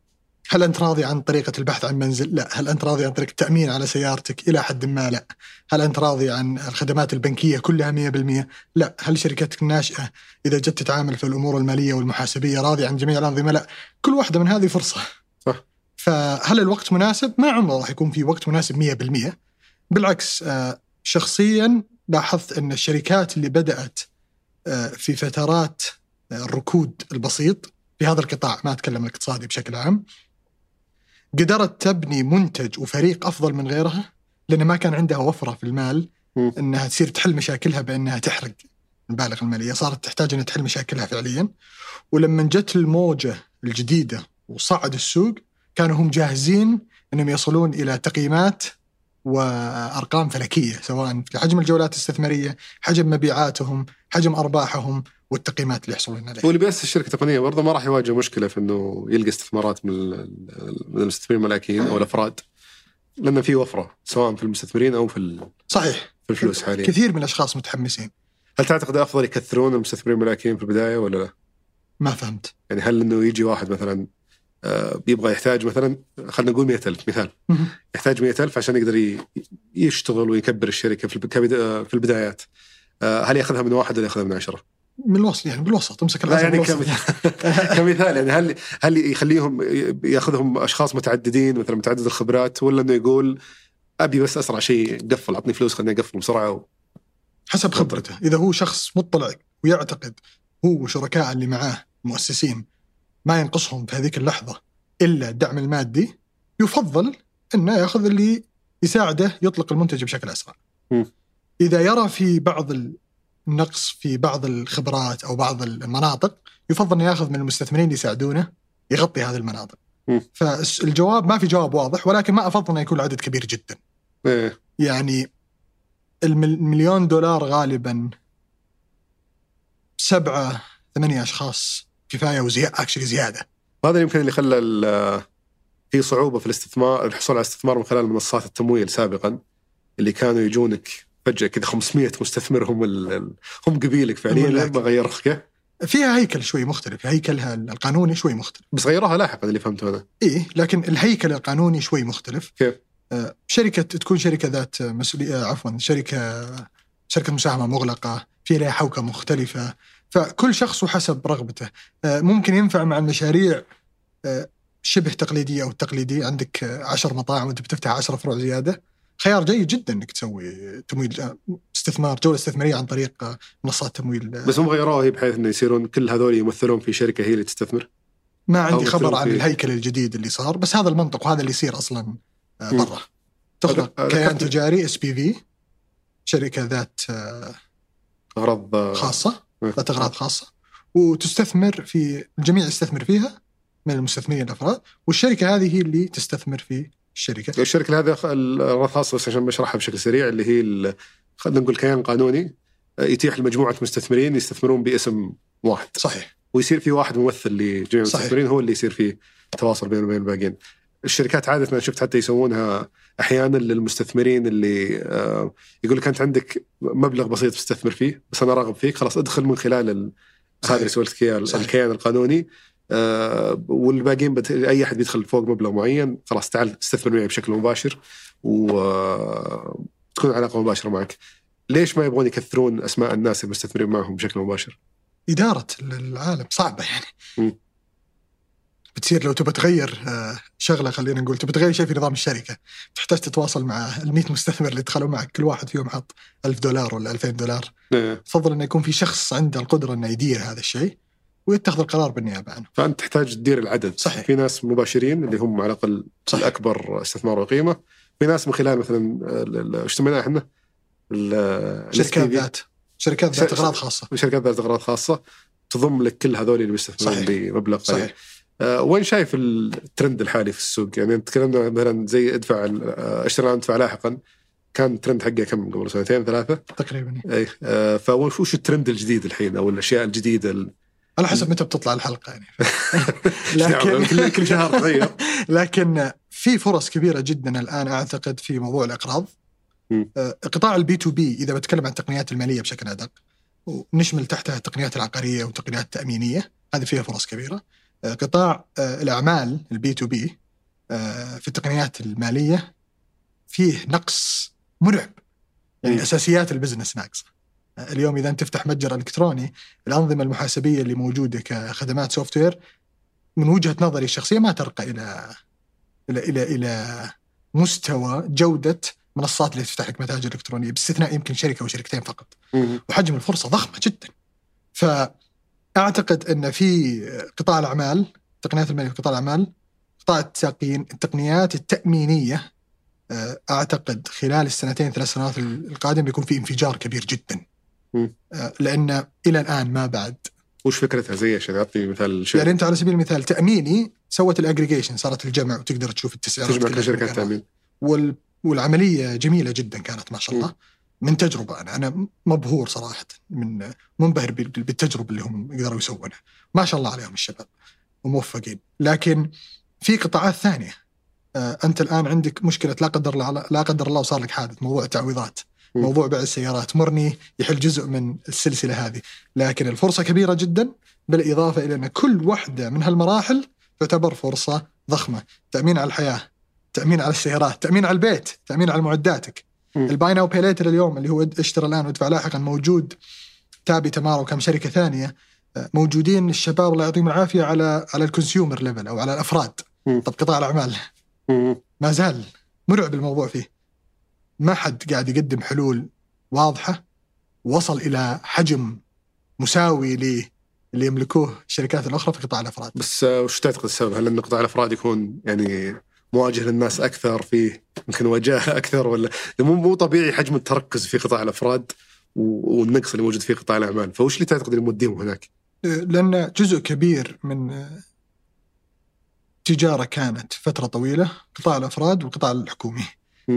هل أنت راضي عن طريقة البحث عن منزل؟ لا، هل أنت راضي عن طريقه التأمين على سيارتك؟ إلى حد ما لا. هل أنت راضي عن الخدمات البنكية كلها 100%؟ لا، هل شركتك الناشئه إذا جت تتعامل في الأمور المالية والمحاسبية راضي عن جميع الأنظمة؟ لا، كل واحدة من هذه فرصة. صح. فهل الوقت مناسب؟ ما عمره راح يكون في وقت مناسب 100%. بالعكس آه، شخصيا لاحظت أن الشركات اللي بدأت آه، في فترات آه، الركود البسيط في هذا القطاع ما أتكلم الاقتصادي بشكل عام قدرت تبني منتج وفريق أفضل من غيرها؟ لأن ما كان عندها وفرة في المال. إنها تصير تحل مشاكلها بأنها تحرق المبالغ المالية. صارت تحتاج إنها تحل مشاكلها فعليا. ولما جت الموجة الجديدة وصعد السوق كانوا هم جاهزين إنهم يصلون إلى تقييمات وأرقام فلكية سواء في حجم الجولات الاستثمارية، حجم مبيعاتهم، حجم أرباحهم والتقييمات اللي يحصلون عليها. هو اللي بيأسس شركه تقنيه برضه ما راح يواجه مشكلة في إنه يلقى استثمارات من من المستثمرين الملاكين أو الأفراد لأن في وفرة سواء في المستثمرين أو في صحيح. في الفلوس حاليا. كثير من الأشخاص متحمسين. هل تعتقد أفضل يكثرون المستثمرين الملاكين في البداية ولا لا؟ ما فهمت. يعني هل إنه يجي واحد مثلا آه، يبغى يحتاج مثلا خلينا نقول 100000 مثال. يحتاج 100000 عشان يقدر يشتغل ويكبر الشركة في في البدايات. آه، هل يأخذها من واحد ولا يأخذها من عشرة؟ من الوسط يعني بالوسط امسك لا العصا يعني. كمثال كمثال يعني هل هل يخليهم ياخذهم أشخاص متعددين مثلا متعدد الخبرات ولا إنه يقول أبي بس أسرع شيء قفل أعطني فلوس خليني أقفل بسرعة و... حسب خبرته إذا هو شخص مطلع ويعتقد هو وشركاء اللي معاه المؤسسين ما ينقصهم في هذيك اللحظة إلا الدعم المادي يفضل إنه ياخذ اللي يساعده يطلق المنتج بشكل أسرع. م. إذا يرى في بعض النقص في بعض الخبرات أو بعض المناطق يفضل إنه يأخذ من المستثمرين اللي يساعدونه يغطي هذه المناطق. م. فالجواب ما في جواب واضح ولكن ما أفضل إنه يكون العدد كبير جدا. إيه. يعني المليون دولار غالبا سبعة ثمانية أشخاص كفاية وزيادة أكشلي زيادة هذا يمكن اللي خلى في صعوبة في الاستثمار الحصول على استثمار من خلال منصات التمويل سابقا اللي كانوا يجونك فجأة كذا 500 مستثمر هم هم قبيلك فعليا لما غيروا؟ فيها هيكل شوي مختلف هيكلها القانوني شوي مختلف. بس غيروها لاحقا اللي فهمته أنا. إيه لكن الهيكل القانوني شوي مختلف. كيف؟ آه، شركة تكون شركة ذات مسؤولية آه، عفوا شركة شركة مساهمة مغلقة في لها حوكة مختلفة. فكل شخص وحسب رغبته. آه، ممكن ينفع مع المشاريع آه، شبه تقليدية أو تقليدي. عندك آه، عشر مطاعم وانت بتفتح 10 فروع زيادة. خيار جيد جدا إنك تسوي تمويل استثمار جولة استثمارية عن طريق منصات تمويل. بس هم غيروها بحيث إنه يصيرون كل هذول يمثلون في شركة هي اللي تستثمر؟ ما عندي خبر عن الهيكل الجديد اللي صار بس هذا المنطق وهذا اللي يصير أصلا آه،. برا. تخلق كيان تجاري إس بي في شركة ذات آه، أغراض آه، خاصة مم. ذات أغراض خاصة. وتستثمر في الجميع يستثمر فيها من المستثمرين الأفراد. والشركة هذه هي اللي تستثمر في الشركة الشركة هذه الخاصه بس عشان بشرحها بشكل سريع اللي هي خلينا نقول كيان قانوني آه، يتيح لمجموعة مستثمرين يستثمرون باسم واحد صحيح ويصير في واحد ممثل لجميع. المستثمرين هو اللي يصير فيه تواصل بينه وبين الباقيين. الشركات عادة أنا شفت حتى يسوونها أحيانا للمستثمرين اللي آه، يقول لك أنت عندك مبلغ بسيط تستثمر فيه بس أنا راغب فيك خلاص ادخل من خلال ال- هذا اللي سويت. الكيان القانوني آه، والباقيين بت... أي أحد بيدخل فوق مبلغ معين خلاص تعال استثمر معي بشكل مباشر وتكون علاقة مباشرة معك. ليش ما يبغون يكثرون أسماء الناس المستثمرين معهم بشكل مباشر؟ إدارة العالم صعبة يعني مم. بتصير لو تبغى تغير آه، شغلة خلينا نقول تبغى تغير شيء في نظام الشركة تحتاج تتواصل مع ال 100 مستثمر اللي دخلوا معك كل واحد فيهم حط 1000 دولار ولا 2000 دولار آه. تفضل إنه يكون في شخص عنده القدرة إنه يدير هذا الشيء ويتخذ القرار بالنيابة عنه فأنت تحتاج تدير العدد صحيح. في ناس مباشرين اللي هم على الأقل صحيح. الأكبر استثمار وقيمة في ناس من خلال مثلا إيش سميناها إحنا؟ شركات ذات شركات ذات أغراض خاصة شركات ذات أغراض خاصة تضم لك كل هذول اللي بيستثمرون صحيح. بمبلغ قليل صحيح آه وين شايف الترند الحالي في السوق؟ يعني تكلمنا مثلا زي ادفع آه، اشتري الآن ادفع لاحقا كان الترند حقه كم قبل سنتين ثلاثة؟ تقريبا اي آه فوش وش الترند الجديد الحين أو الأشياء الجديدة ال- على حسب متى بتطلع الحلقة يعني. لكن كل شهر تغير. لكن في فرص كبيرة جدا الآن أعتقد في موضوع الإقراض. آه، قطاع ال B2B إذا بتكلم عن التقنيات المالية بشكل أدق ونشمل تحتها التقنيات العقارية والتقنيات التامينيه هذه فيها فرص كبيرة. آه، قطاع آه، الأعمال ال B2B في التقنيات المالية فيه نقص مرعب. يعني. أساسيات ال business ناقصة. اليوم إذا انت تفتح متجر إلكتروني الأنظمة المحاسبية اللي موجودة كخدمات سوفت وير من وجهة نظري الشخصية ما ترقى إلى إلى إلى إلى مستوى جودة منصات اللي تفتح لك متاجر إلكترونية باستثناء يمكن شركة أو شركتين فقط. وحجم الفرصة ضخمة جدا. فأعتقد إن في قطاع الأعمال التقنيات الماليه في قطاع الأعمال قطاع التقين التقنيات التأمينية آه، أعتقد خلال السنتين ثلاث سنوات القادمة بيكون في انفجار كبير جدا. آه، لأن إلى الآن ما بعد. وش فكرتها؟ زي عشان أعطي مثال شيء. يعني أنت على سبيل المثال تأميني سوت الأجريجيشن صارت الجمع وتقدر تشوف التسعيرات تجمع شركات. تأمين. وال... والعملية جميلة جدا كانت ما شاء الله. من تجربة أنا. أنا مبهور صراحة من منبهر بال- بالتجربة اللي هم قدروا يسوونها. ما شاء الله عليهم الشباب وموفقين. لكن في قطاعات ثانية. آه، أنت الآن عندك مشكلة لا قدر الله لا قدر الله وصار لك حادث موضوع التعويضات. موضوع بيع السيارات. مرني يحل جزء من السلسلة هذه. لكن الفرصة كبيرة جدا بالإضافة إلى أن كل واحدة من هالمراحل تعتبر فرصة ضخمة. تأمين على الحياة تأمين على السيارات تأمين على البيت تأمين على معداتك. ال buy now pay later اليوم اللي هو اشترى الآن وادفع لاحقا موجود تابي تمارا وكم شركة ثانية آه، موجودين. الشباب الله يعطيهم العافية على على ال consumer level أو على الأفراد. طب قطاع الأعمال. ما زال مرعب الموضوع فيه. ما حد قاعد يقدم حلول واضحة وصل إلى حجم مساوي ل اللي يملكوه الشركات الأخرى في قطاع الأفراد بس آه، وش تعتقد السبب؟ هل إن قطاع الأفراد يكون يعني مواجه للناس أكثر فيه يمكن وجاهة أكثر ولا مو مو طبيعي حجم التركز في قطاع الأفراد والنقص اللي موجود في قطاع الأعمال، فوش اللي تعتقد اللي موديهم هناك؟ لأن جزء كبير من تجارة كانت فترة طويلة قطاع الأفراد والقطاع الحكومي.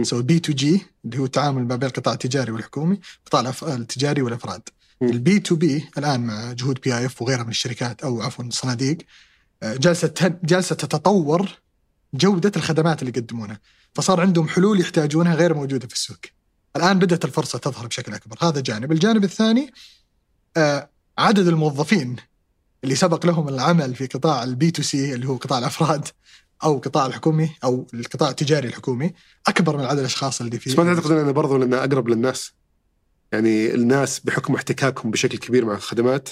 so B2G اللي هو التعامل ما بين القطاع التجاري والحكومي القطاع الأف- التجاري والأفراد. ال B2B الآن مع جهود PIF وغيرها من الشركات أو عفوا الصناديق آه، جالسة جالسة تتطور جودة الخدمات اللي يقدمونها. فصار عندهم حلول يحتاجونها غير موجودة في السوق. الآن بدأت الفرصة تظهر بشكل أكبر. هذا جانب. الجانب الثاني آه، عدد الموظفين اللي سبق لهم العمل في قطاع ال B2C اللي هو قطاع الأفراد. أو قطاع الحكومي أو القطاع التجاري الحكومي أكبر من عدد الأشخاص اللي فيه بس ما تعتقد إنه برضو لأنه أقرب للناس؟ يعني الناس بحكم احتكاكهم بشكل كبير مع الخدمات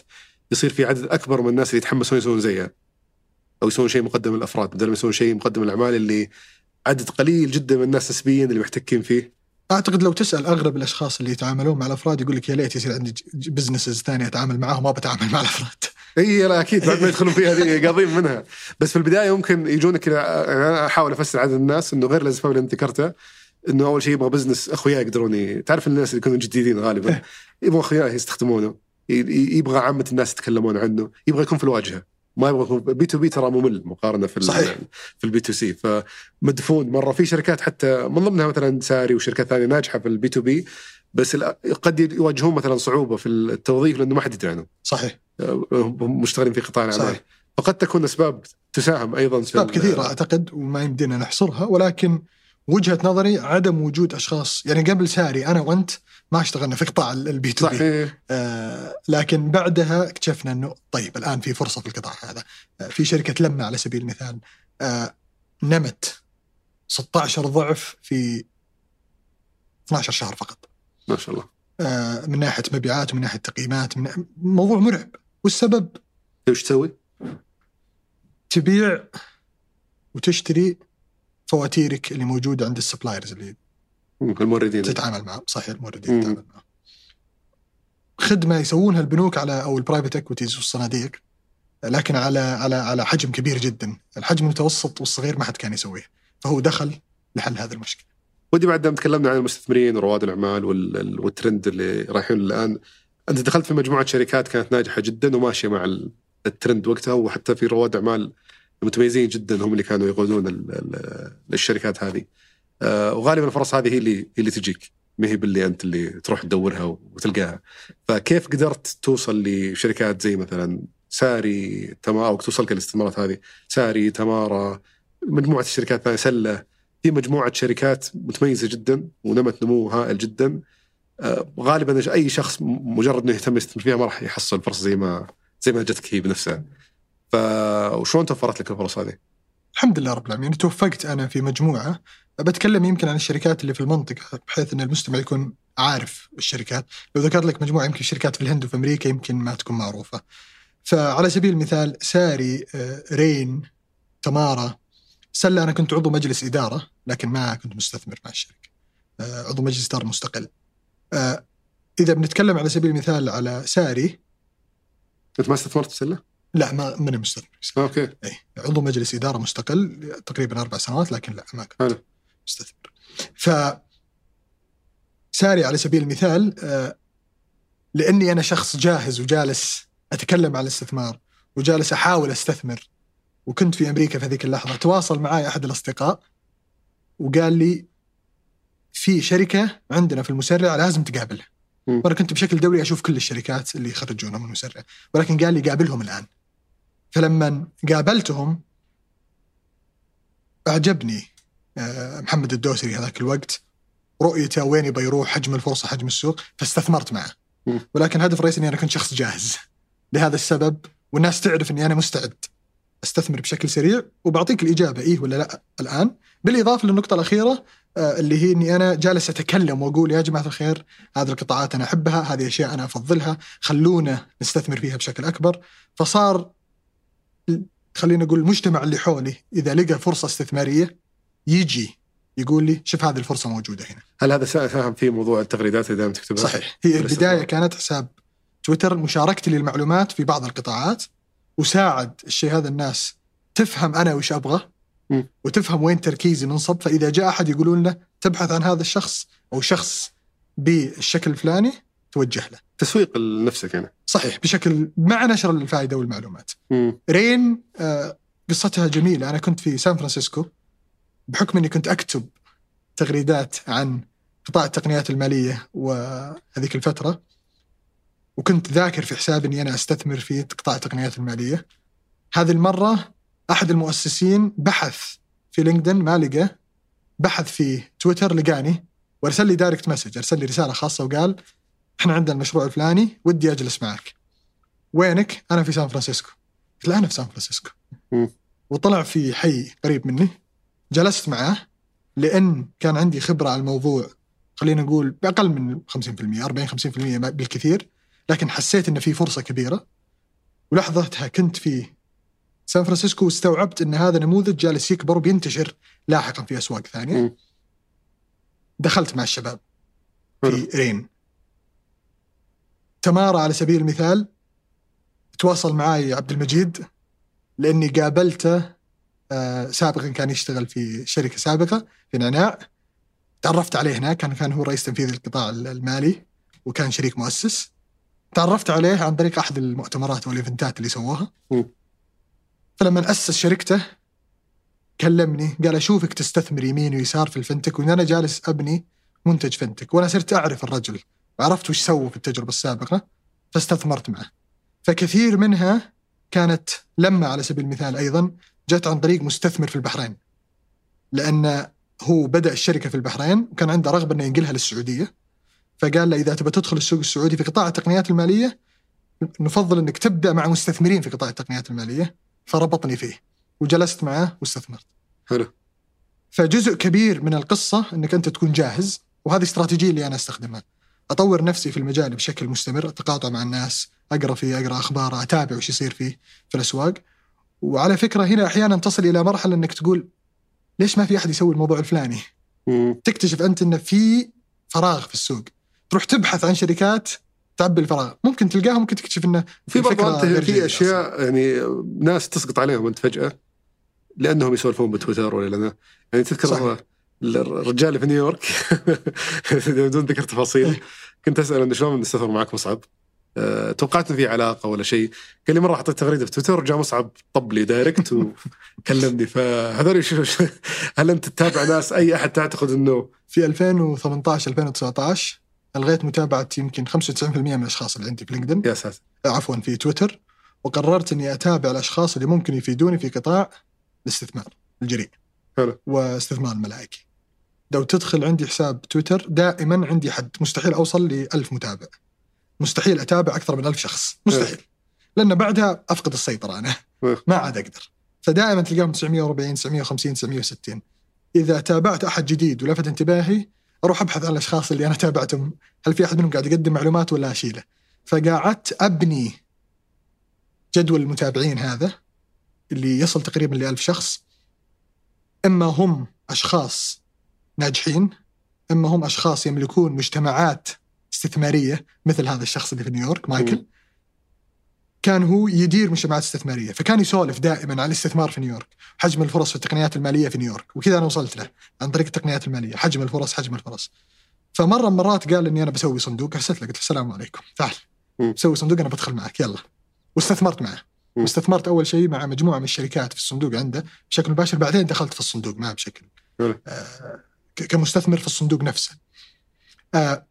يصير في عدد أكبر من الناس اللي يتحمسون يسوون زيها. أو يسوون شيء مقدم للأفراد بدل ما يسوون شيء مقدم للأعمال اللي عدد قليل جدا من الناس نسبيا اللي محتكين فيه أعتقد لو تسأل اغلب الأشخاص اللي يتعاملون مع الأفراد يقول لك يا ليت يصير عندي businesses ثانية أتعامل معاهم ما بتعامل مع الأفراد. إي لا أكيد بعد ما يدخلون فيها هذه قاضين منها بس في البداية ممكن يجونك كذا أنا أحاول أفسر عدد الناس إنه غير الأسباب اللي أنت ذكرتها إنه أول شيء يبغى business أخوياه يقدرون تعرف الناس اللي يكونوا جديدين غالبا إيه. يبغى أخوياه يستخدمونه يبغى عامة الناس يتكلمون عنه يبغى يكون في الواجهة ما يبغى يكون B2B ترى ممل مقارنة في صحيح. في ال B2C فمدفون مرة في شركات حتى من ضمنها مثلا ساري وشركات ثانية ناجحة في ال B2B بس قد يواجهون مثلا صعوبة في التوظيف لأنه ما حد يدري عنهم. صحيح. هم مشتغلين في قطاع الأعمال. فقد تكون أسباب تساهم أيضا أسباب كثيرة أعتقد وما يمدينا نحصرها ولكن وجهة نظري عدم وجود أشخاص يعني قبل ساري أنا وأنت ما اشتغلنا في قطاع ال B2B آه لكن بعدها اكتشفنا إنه طيب الآن في فرصة في القطاع هذا آه في شركة لما على سبيل المثال آه نمت 16 ضعف في 12 شهر فقط ما شاء الله. آه من ناحية مبيعات ومن ناحية تقييمات من موضوع مرعب. والسبب؟ إيش تسوي؟ تبيع وتشتري فواتيرك اللي موجودة عند ال suppliers اللي الموردين. تتعامل معهم. صحيح الموردين تتعامل معهم. خدمة يسوونها البنوك على أو ال private equities والصناديق لكن على على على حجم كبير جدا، الحجم المتوسط والصغير ما حد كان يسويه، فهو دخل لحل هذه المشكلة. ودي بعد تكلمنا عن المستثمرين ورواد الأعمال والترند اللي رايحين الآن. أنت دخلت في مجموعة شركات كانت ناجحة جدا وماشية مع الترند وقتها وحتى في رواد أعمال متميزين جدا هم اللي كانوا يقودون الشركات هذه. آه، وغالبا الفرص هذه هي اللي هي اللي تجيك. ما هي باللي أنت اللي تروح تدورها وتلقاها. فكيف قدرت توصل لشركات زي مثلا ساري تمارا أو توصلك الاستثمارات هذه؟ ساري تمارا مجموعة الشركات الثانية سلة. في مجموعة شركات متميزة جدا ونمت نمو هائل جدا. آه، غالبا أي شخص مجرد إنه يهتم يستثمر فيها ما راح يحصل فرصة زي ما زي ما جتك هي بنفسها. فشلون توفرت لك الفرص هذه؟ الحمد لله رب العالمين. توفقت أنا في مجموعة. بتكلم يمكن عن الشركات اللي في المنطقة بحيث إن المستمع يكون عارف الشركات. لو ذكرت لك مجموعة يمكن شركات في الهند وفي أمريكا يمكن ما تكون معروفة. فعلى سبيل المثال ساري آه، Rain تمارا سلة أنا كنت عضو مجلس إدارة لكن ما كنت مستثمر مع الشركة. آه، عضو مجلس إدارة مستقل. آه، إذا بنتكلم على سبيل المثال على ساري. أنت ما استثمرت في سلة؟ لا ما ماني مستثمر okay. إي عضو مجلس إدارة مستقل تقريبا أربع سنوات لكن لا ما كنت حلو. مستثمر. ف ساري على سبيل المثال آه، لأني أنا شخص جاهز وجالس أتكلم عن الاستثمار وجالس أحاول أستثمر وكنت في أمريكا في هذيك اللحظة. تواصل معي أحد الأصدقاء وقال لي في شركة عندنا في المسرع لازم تقابلها وأنا كنت بشكل دوري أشوف كل الشركات اللي يخرجونها من المسرع. ولكن قال لي قابلهم الآن. فلما قابلتهم أعجبني آه، محمد الدوسري هذاك الوقت. رؤيته وين يبغى يروح حجم الفرصة حجم السوق. فاستثمرت معه. ولكن الهدف الرئيسي إني أنا كنت شخص جاهز. لهذا السبب والناس تعرف إني أنا مستعد. أستثمر بشكل سريع وبعطيك الإجابة إيه ولا لأ؟ الآن. بالإضافة للنقطة الأخيرة آه، اللي هي إني أنا جالس أتكلم وأقول يا جماعة الخير هذه القطاعات أنا أحبها هذه أشياء أنا أفضلها خلونا نستثمر فيها بشكل أكبر. فصار خلينا نقول المجتمع اللي حولي إذا لقى فرصة استثمارية يجي يقول لي شوف هذه الفرصة موجودة هنا. هل هذا ساهم في موضوع التغريدات اللي دائما تكتبها؟ صحيح، هي البداية كانت حساب تويتر مشاركتي للمعلومات في بعض القطاعات. وساعد الشيء هذا الناس تفهم أنا وش أبغى وتفهم وين تركيزي منصب فإذا جاء أحد يقولون له تبحث عن هذا الشخص أو شخص بالشكل الفلاني توجه له. تسويق لنفسك يعني. صحيح بشكل مع نشر الفائدة والمعلومات. Rain آه قصتها جميلة أنا كنت في سان فرانسيسكو بحكم إني كنت أكتب تغريدات عن قطاع التقنيات المالية وهذيك الفترة وكنت ذاكر في حسابي إني أنا أستثمر في قطاع التقنيات المالية. هذه المرة أحد المؤسسين بحث في LinkedIn ما لقى بحث في تويتر لقاني وأرسل لي direct message أرسل لي رسالة خاصة وقال إحنا عندنا المشروع الفلاني ودي أجلس معك. وينك؟ أنا في سان فرانسيسكو. قلت له أنا في سان فرانسيسكو. وطلع في حي قريب مني. جلست معه لأن كان عندي خبرة على الموضوع خلينا نقول باقل من 50% 40 50% بالكثير. لكن حسيت إن في فرصة كبيرة. ولحظتها كنت في سان فرانسيسكو واستوعبت إن هذا نموذج جالس يكبر وبينتشر لاحقا في أسواق ثانية. دخلت مع الشباب. في رين تمارا على سبيل المثال تواصل معي عبد المجيد لأني قابلته آه، سابقا كان يشتغل في شركة سابقة في نعناع. تعرفت عليه هناك كان كان هو رئيس تنفيذي القطاع المالي وكان شريك مؤسس. تعرفت عليه عن طريق أحد المؤتمرات والإيفنتات اللي سواها. فلما أسس شركته كلمني قال أشوفك تستثمر يمين ويسار في الفنتك وإن أنا جالس أبني منتج فنتك وأنا صرت أعرف الرجل وعرفت وش سوى في التجربة السابقة فاستثمرت معه. فكثير منها كانت لما على سبيل المثال أيضا جت عن طريق مستثمر في البحرين. لأن هو بدأ الشركة في البحرين وكان عنده رغبة إنه ينقلها للسعودية. فقال له إذا تبى تدخل السوق السعودي في قطاع التقنيات المالية نفضل إنك تبدأ مع مستثمرين في قطاع التقنيات المالية. فربطني فيه وجلست معه واستثمرت. حلو. فجزء كبير من القصة أنك أنت تكون جاهز وهذه استراتيجية اللي أنا أستخدمها. أطور نفسي في المجال بشكل مستمر أتقاطع مع الناس أقرأ فيه أقرأ أخبار أتابع وش يصير فيه في الأسواق. وعلى فكرة هنا أحيانا تصل إلى مرحلة أنك تقول ليش ما في أحد يسوي الموضوع الفلاني؟ مم. تكتشف أنت أن في فراغ في السوق. تروح تبحث عن شركات تعبي الفراغ. ممكن تلقاها ممكن تكتشف أنه في برضه انت في أشياء يعني ناس تسقط عليهم أنت فجأة لأنهم يسولفون بتويتر ولا لأنه يعني تذكر صحيح. الرجال في نيويورك بدون ذكر تفاصيل. كنت أسأل انه شلون نستثمر معك مصعب؟ أه، توقعت إن في علاقة ولا شيء. قال لي مرة حطيت تغريدة في تويتر جاء مصعب طب لي direct وكلمني. فهذول هل أنت تتابع ناس أي أحد تعتقد إنه في 2018 2019 ألغيت متابعة يمكن 95% من الأشخاص اللي عندي في لينكدين. يا ساتر. عفوا في تويتر. وقررت إني أتابع الأشخاص اللي ممكن يفيدوني في قطاع الاستثمار الجريء حلو. واستثمار الملائكي لو تدخل عندي حساب تويتر دائما عندي حد مستحيل أوصل ل 1000 متابع. مستحيل أتابع أكثر من 1000 شخص. مستحيل. لأن بعدها أفقد السيطرة أنا. ما عاد أقدر. فدائما تلقاهم 940 950 960 إذا تابعت أحد جديد ولفت انتباهي أروح أبحث عن الأشخاص اللي أنا تابعتهم. هل في أحد منهم قاعد يقدم معلومات ولا أشيله؟ فقعدت أبني جدول المتابعين هذا اللي يصل تقريبا ل 1000 شخص. إما هم أشخاص ناجحين إما هم أشخاص يملكون مجتمعات استثمارية مثل هذا الشخص اللي في نيويورك مايكل. مم. كان هو يدير مجتمعات استثمارية فكان يسولف دائما عن الاستثمار في نيويورك حجم الفرص في التقنيات المالية في نيويورك وكذا أنا وصلت له عن طريق التقنيات المالية حجم الفرص حجم الفرص فمرة من مرات قال إني أنا بسوي صندوق ارسلت له قلت له السلام عليكم تعال. بسوي صندوق أنا بدخل معك يلا واستثمرت معه. واستثمرت أول شيء مع مجموعة من الشركات في الصندوق عنده بشكل مباشر بعدين دخلت في الصندوق معه بشكل. آه كمستثمر في الصندوق نفسه آه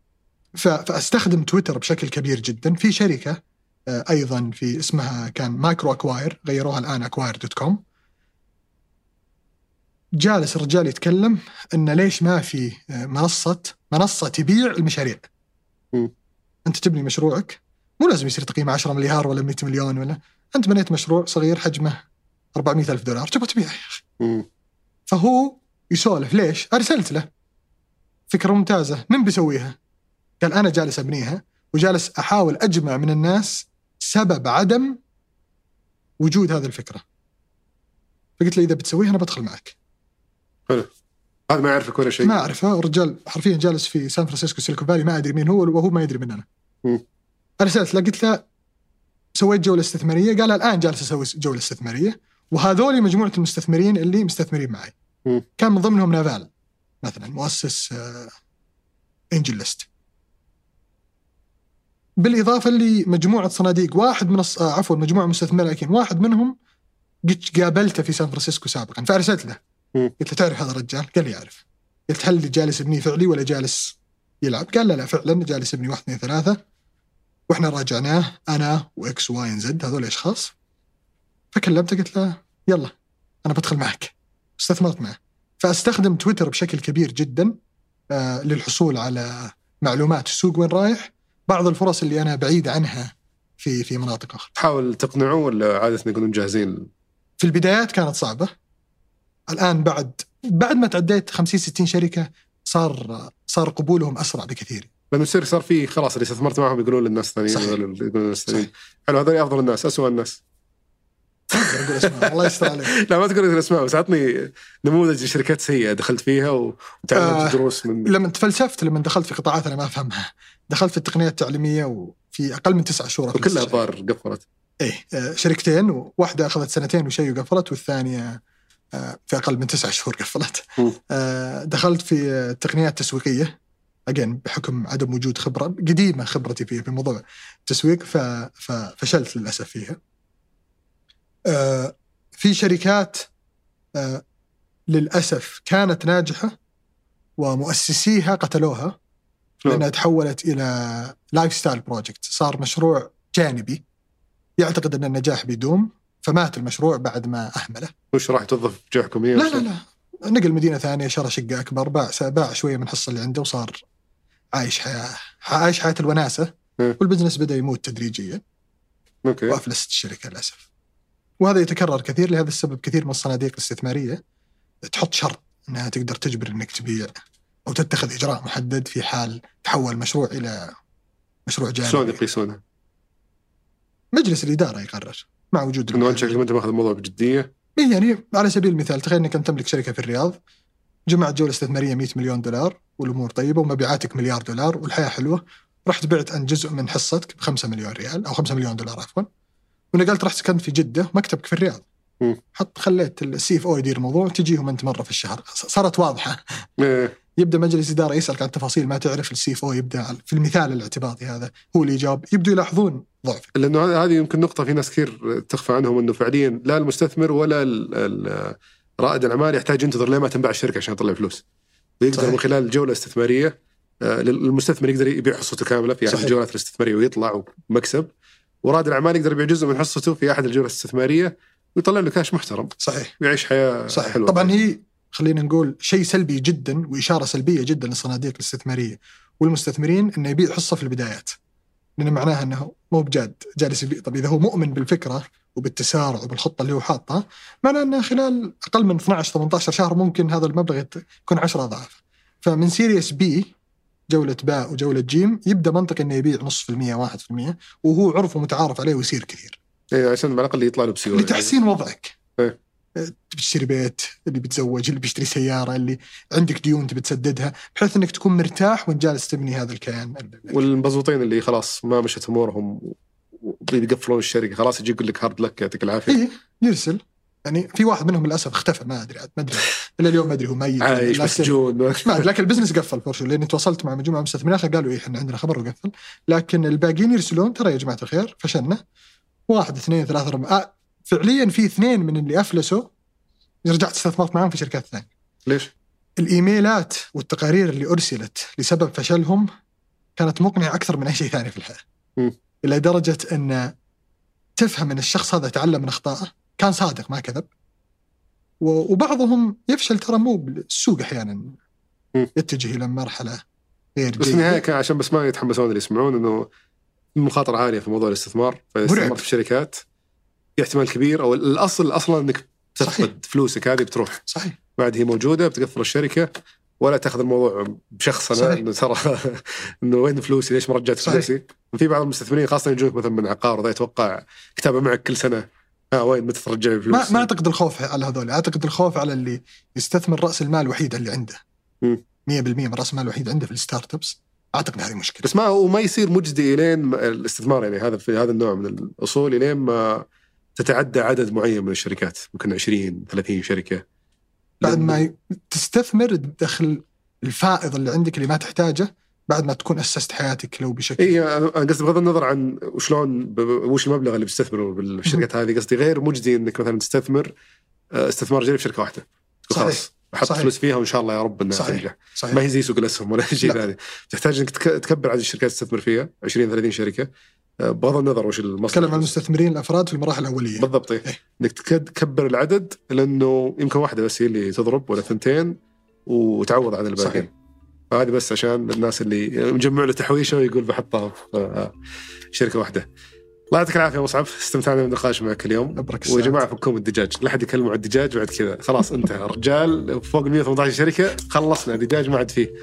فأستخدم تويتر بشكل كبير جدا في شركة أيضا في اسمها كان MicroAcquire غيروها الآن Acquire dot com جالس الرجال يتكلم إن ليش ما في آه، منصة منصة تبيع المشاريع مم. أنت تبني مشروعك مو لازم يصير تقييمه 10 مليار ولا 100 مليون ولا أنت بنيت مشروع صغير حجمه 400 ألف دولار تبغى تبيعه يا أخي. فهو يسولف ليش؟ أرسلت له فكرة ممتازة من بيسويها؟ قال أنا جالس أبنيها وجالس أحاول أجمع من الناس سبب عدم وجود هذه الفكرة. فقلت له إذا بتسويها أنا بدخل معك. هذا ما يعرفك ولا شيء ما اعرفه الرجال حرفيا جالس في سان فرانسيسكو Silicon Valley ما أدري مين هو وهو ما يدري من أنا. ارسلت له قلت له سويت جولة استثمارية قال الآن جالس أسوي جولة استثمارية وهذول مجموعة المستثمرين اللي مستثمرين معي. مم. كان من ضمنهم Naval مثلا مؤسس آه، AngelList. بالإضافة لمجموعة صناديق واحد من الص... آه، عفوا مجموعة مستثمرين لكن واحد منهم قد قابلته في سان فرانسيسكو سابقا فأرسلت له. قلت له تعرف هذا الرجال؟ قال لي أعرف. قلت هل اللي جالس يبنيه فعلي ولا جالس يلعب؟ قال لا لا فعلا جالس يبني واحد اثنين ثلاثة. وإحنا راجعناه أنا و XYZ هذول أشخاص. فكلمته قلت له يلا أنا بدخل معك. استثمرت معه. فأستخدم تويتر بشكل كبير جدا آه للحصول على معلومات السوق وين رايح. بعض الفرص اللي أنا بعيد عنها في في مناطق أخرى. تحاول تقنعه ولا عادة يكونون جاهزين؟ في البدايات كانت صعبة. الآن بعد بعد ما تعديت 50 60 شركة صار صار قبولهم أسرع بكثير. لما يصير صار في خلاص اللي استثمرت معهم يقولون للناس الثانيين يقولون للناس الثانيين. حلو هذول أفضل الناس اسوء الناس. أقول أسماء الله يستر عليك. لا ما تقول الاسماء بس عطني نموذج لشركات سيئة دخلت فيها وتعلمت آه، دروس من لما تفلسفت لما دخلت في قطاعات أنا ما أفهمها. دخلت في التقنية التعليمية وفي أقل من تسعة شهور وكلها. ظاهر قفلت إيه آه، شركتين وواحدة أخذت سنتين وشيء وقفلت والثانية آه، في أقل من تسعة شهور قفلت. آه، دخلت في آه، تقنيات تسويقيه اجين بحكم عدم وجود خبرة قديمة خبرتي فيها في موضوع التسويق ففشلت للأسف فيها. في شركات للأسف كانت ناجحة ومؤسسيها قتلوها لأنها تحولت إلى lifestyle project صار مشروع جانبي يعتقد أن النجاح بيدوم فمات المشروع بعد ما أهمله. وش راح توظف جهه حكوميه لا لا لا. نقل مدينة ثانية شرى شقة أكبر باع باع شوية من الحصه اللي عنده وصار عايش حياة عايش حياة الوناسة. مم. وال business بدأ يموت تدريجيا. okay. وافلست الشركة للأسف. وهذا يتكرر كثير لهذا السبب كثير من الصناديق الاستثمارية. تحط شرط إنها تقدر تجبر إنك تبيع. أو تتخذ إجراء محدد في حال تحول المشروع إلى مشروع شلون جانبي يقيسونها؟ مجلس الإدارة يقرر مع وجود إنه أنت. شكلك ما أنت ماخذ الموضوع بجدية إيه يعني على سبيل المثال تخيل إنك أنت تملك شركة في الرياض جمعت جولة استثمارية 100 مليون دولار والأمور طيبة ومبيعاتك مليار دولار والحياة حلوة رحت بعت عن جزء من حصتك ب 5 مليون ريال أو 5 مليون دولار عفوا ونقلت رحت سكنت في جدة مكتبك في الرياض. حط خليت ال CFO يدير الموضوع تجيهم أنت مرة في الشهر صارت واضحة إيه. يبدأ مجلس إدارة يسألك عن تفاصيل ما تعرف ال CFO يبدأ في المثال الاعتباطي هذا. هو اللي يجاوب. يبدو يلاحظون ضعفك لأنه هذه- يمكن نقطة في ناس كثير تخفى عنهم إنه فعليا لا المستثمر ولا رائد الأعمال يحتاج ينتظر لين ما تنباع الشركة عشان يطلع فلوس. ويقدر صحيح. من خلال الجوله الاستثماريه آه، المستثمر يقدر يبيع حصته كاملة في أحد. الجولات الاستثمارية ويطلع بمكسب ورائد الأعمال يقدر يبيع جزء من حصته في أحد الجولات الاستثمارية ويطلع له كاش محترم. صحيح. ويعيش حياة صحيح. حلوة. طبعا هي خلينا نقول شيء سلبي جدا وإشارة سلبية جدا للصناديق الاستثمارية والمستثمرين إنه يبيع حصة في البدايات لأن معناها إنه مو بجاد جالس يبيع. طب إذا هو مؤمن بالفكرة وبالتسارع وبالخطة اللي هو حاطها معناه إنه خلال أقل من 12 18 شهر ممكن هذا المبلغ يكون 10 أضعاف. فمن Series B جولة باء وجولة جيم يبدأ منطقي إنه يبيع نص في المية واحد في المية وهو عرف ومتعارف عليه ويصير كثير. إيه عشان على الأقل يطلع له بسيولة. لتحسين وضعك. إيه. تبي تشتري بيت اللي بتزوج اللي بيشتري سيارة اللي عندك ديون تبي تسددها بحيث إنك تكون مرتاح وانت جالس تبني هذا الكيان. والمبسوطين اللي خلاص ما مشت أمورهم وبيقفلون الشركة خلاص يجي يقول لك hard luck يعطيك العافية. إيه يرسل. يعني في واحد منهم للأسف اختفى ما أدري عاد ما أدري. الا اليوم ما أدري هو ميت. عايش مسجون ما أدري. لكن ال business قفل for sure لأني تواصلت مع مجموعة من المستثمرين. آخر قالوا إيه إحنا عندنا خبر وقفل. لكن الباقيين يرسلون ترى يا جماعة الخير فشلنا. واحد اثنين ثلاثة أربعة. آه فعليا في اثنين من اللي أفلسوا رجعت استثمرت معاهم في شركات ثانية ليش؟ الإيميلات والتقارير اللي أرسلت لسبب فشلهم كانت مقنعة أكثر من أي شيء ثاني في الحياة. إلى درجة أن تفهم أن الشخص هذا تعلم من أخطائه، كان صادق ما كذب. وبعضهم يفشل ترى مو بالسوق أحيانا. يتجه إلى مرحلة غير بس في جيدة. النهايه كان عشان بس ما يتحمسون اللي يسمعون إنه في مخاطرة عالية في موضوع الاستثمار فاذا مرعب. استثمرت في شركات احتمال كبير أو الأصل أصلا إنك. تفقد فلوسك هذه بتروح صحيح بعد هي موجودة بتقفل الشركة ولا تأخذ الموضوع بشخصنه صحيح. إنه ترى إنه وين فلوسي ليش ما رجعت. فلوسي في بعض المستثمرين خاصة يجونك مثلا من عقار يتوقع كتابة معك كل سنة ها وين متى ترجع لي ما فلوس ما أعتقد الخوف على هذول، أعتقد الخوف على اللي يستثمر رأس المال الوحيد اللي عنده. مم. 100% من رأس المال الوحيد عنده في ال startups أعتقد هذه مشكلة. بس ما وما يصير مجدي إلين ما- الاستثمار يعني هذا في هذا النوع من الأصول إلين ما تتعدى عدد معين من الشركات ممكن 20 30 شركة بعد ما تستثمر تدخل الفائض اللي عندك اللي ما تحتاجه بعد ما تكون أسست حياتك لو بشكل إي أنا قصدي بغض النظر عن وشلون وش المبلغ اللي بتستثمره بالشركات هذه قصدي غير مجدي إنك مثلا تستثمر آه، استثمار جانبي في شركة واحدة. خلاص أحط. فلوس فيها وإن شاء الله يا رب إنها صحيح. تنجح صحيح ما هي زي سوق الأسهم ولا شيء. ثاني تحتاج إنك تك- تكبر عدد الشركات تستثمر فيها 20 30 شركة بغض النظر وش نتكلم عن المستثمرين الأفراد في المراحل الأولية. بالضبط. إيه. إنك تكبر العدد لأنه يمكن واحدة بس هي اللي تضرب ولا ثنتين وتعوض عن الباقيين. فهذه بس عشان الناس اللي مجمع له تحويشه ويقول بحطها في آه، شركة واحدة. الله يعطيك العافية مصعب استمتعنا بالنقاش معك اليوم. أبرك ويا. جماعة فكوم الدجاج. لا حد يكلموا عن الدجاج بعد كذا. خلاص انتهى. رجال فوق ال 118 شركة خلصنا. دجاج ما عاد فيه.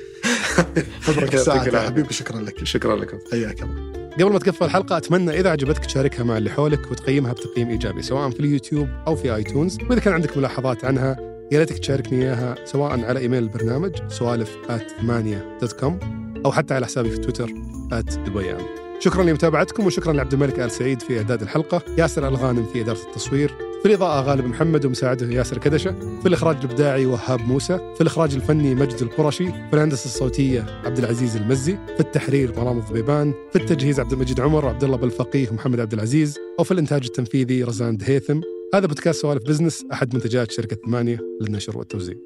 أبرك يا. حبيبي. شكرا لك. شكرا لكم. حياك الله. قبل ما تقفل الحلقة أتمنى إذا عجبتك تشاركها مع اللي حولك وتقيمها بتقييم إيجابي سواء في اليوتيوب أو في آيتونز. وإذا كان عندك ملاحظات عنها يا ريتك تشاركني إياها سواء على إيميل البرنامج سوالف ثمانية dot com أو حتى على حسابي في تويتر دبيان. شكرا لمتابعتكم وشكرا لعبد الملك آل سعيد في إعداد الحلقة. ياسر الغانم في إدارة التصوير. في الإضاءة غالب محمد ومساعده ياسر كدشة في الإخراج الإبداعي وهاب موسى في الإخراج الفني مجد القرشي في الهندسة الصوتية عبد العزيز المزي في التحرير مرام الضبيبان في التجهيز عبد المجيد عمر وعبد الله بالفقيه ومحمد عبد العزيز وفي الإنتاج التنفيذي رزان دهيثم هذا بودكاست سوالف بزنس أحد منتجات شركة ثمانية للنشر والتوزيع.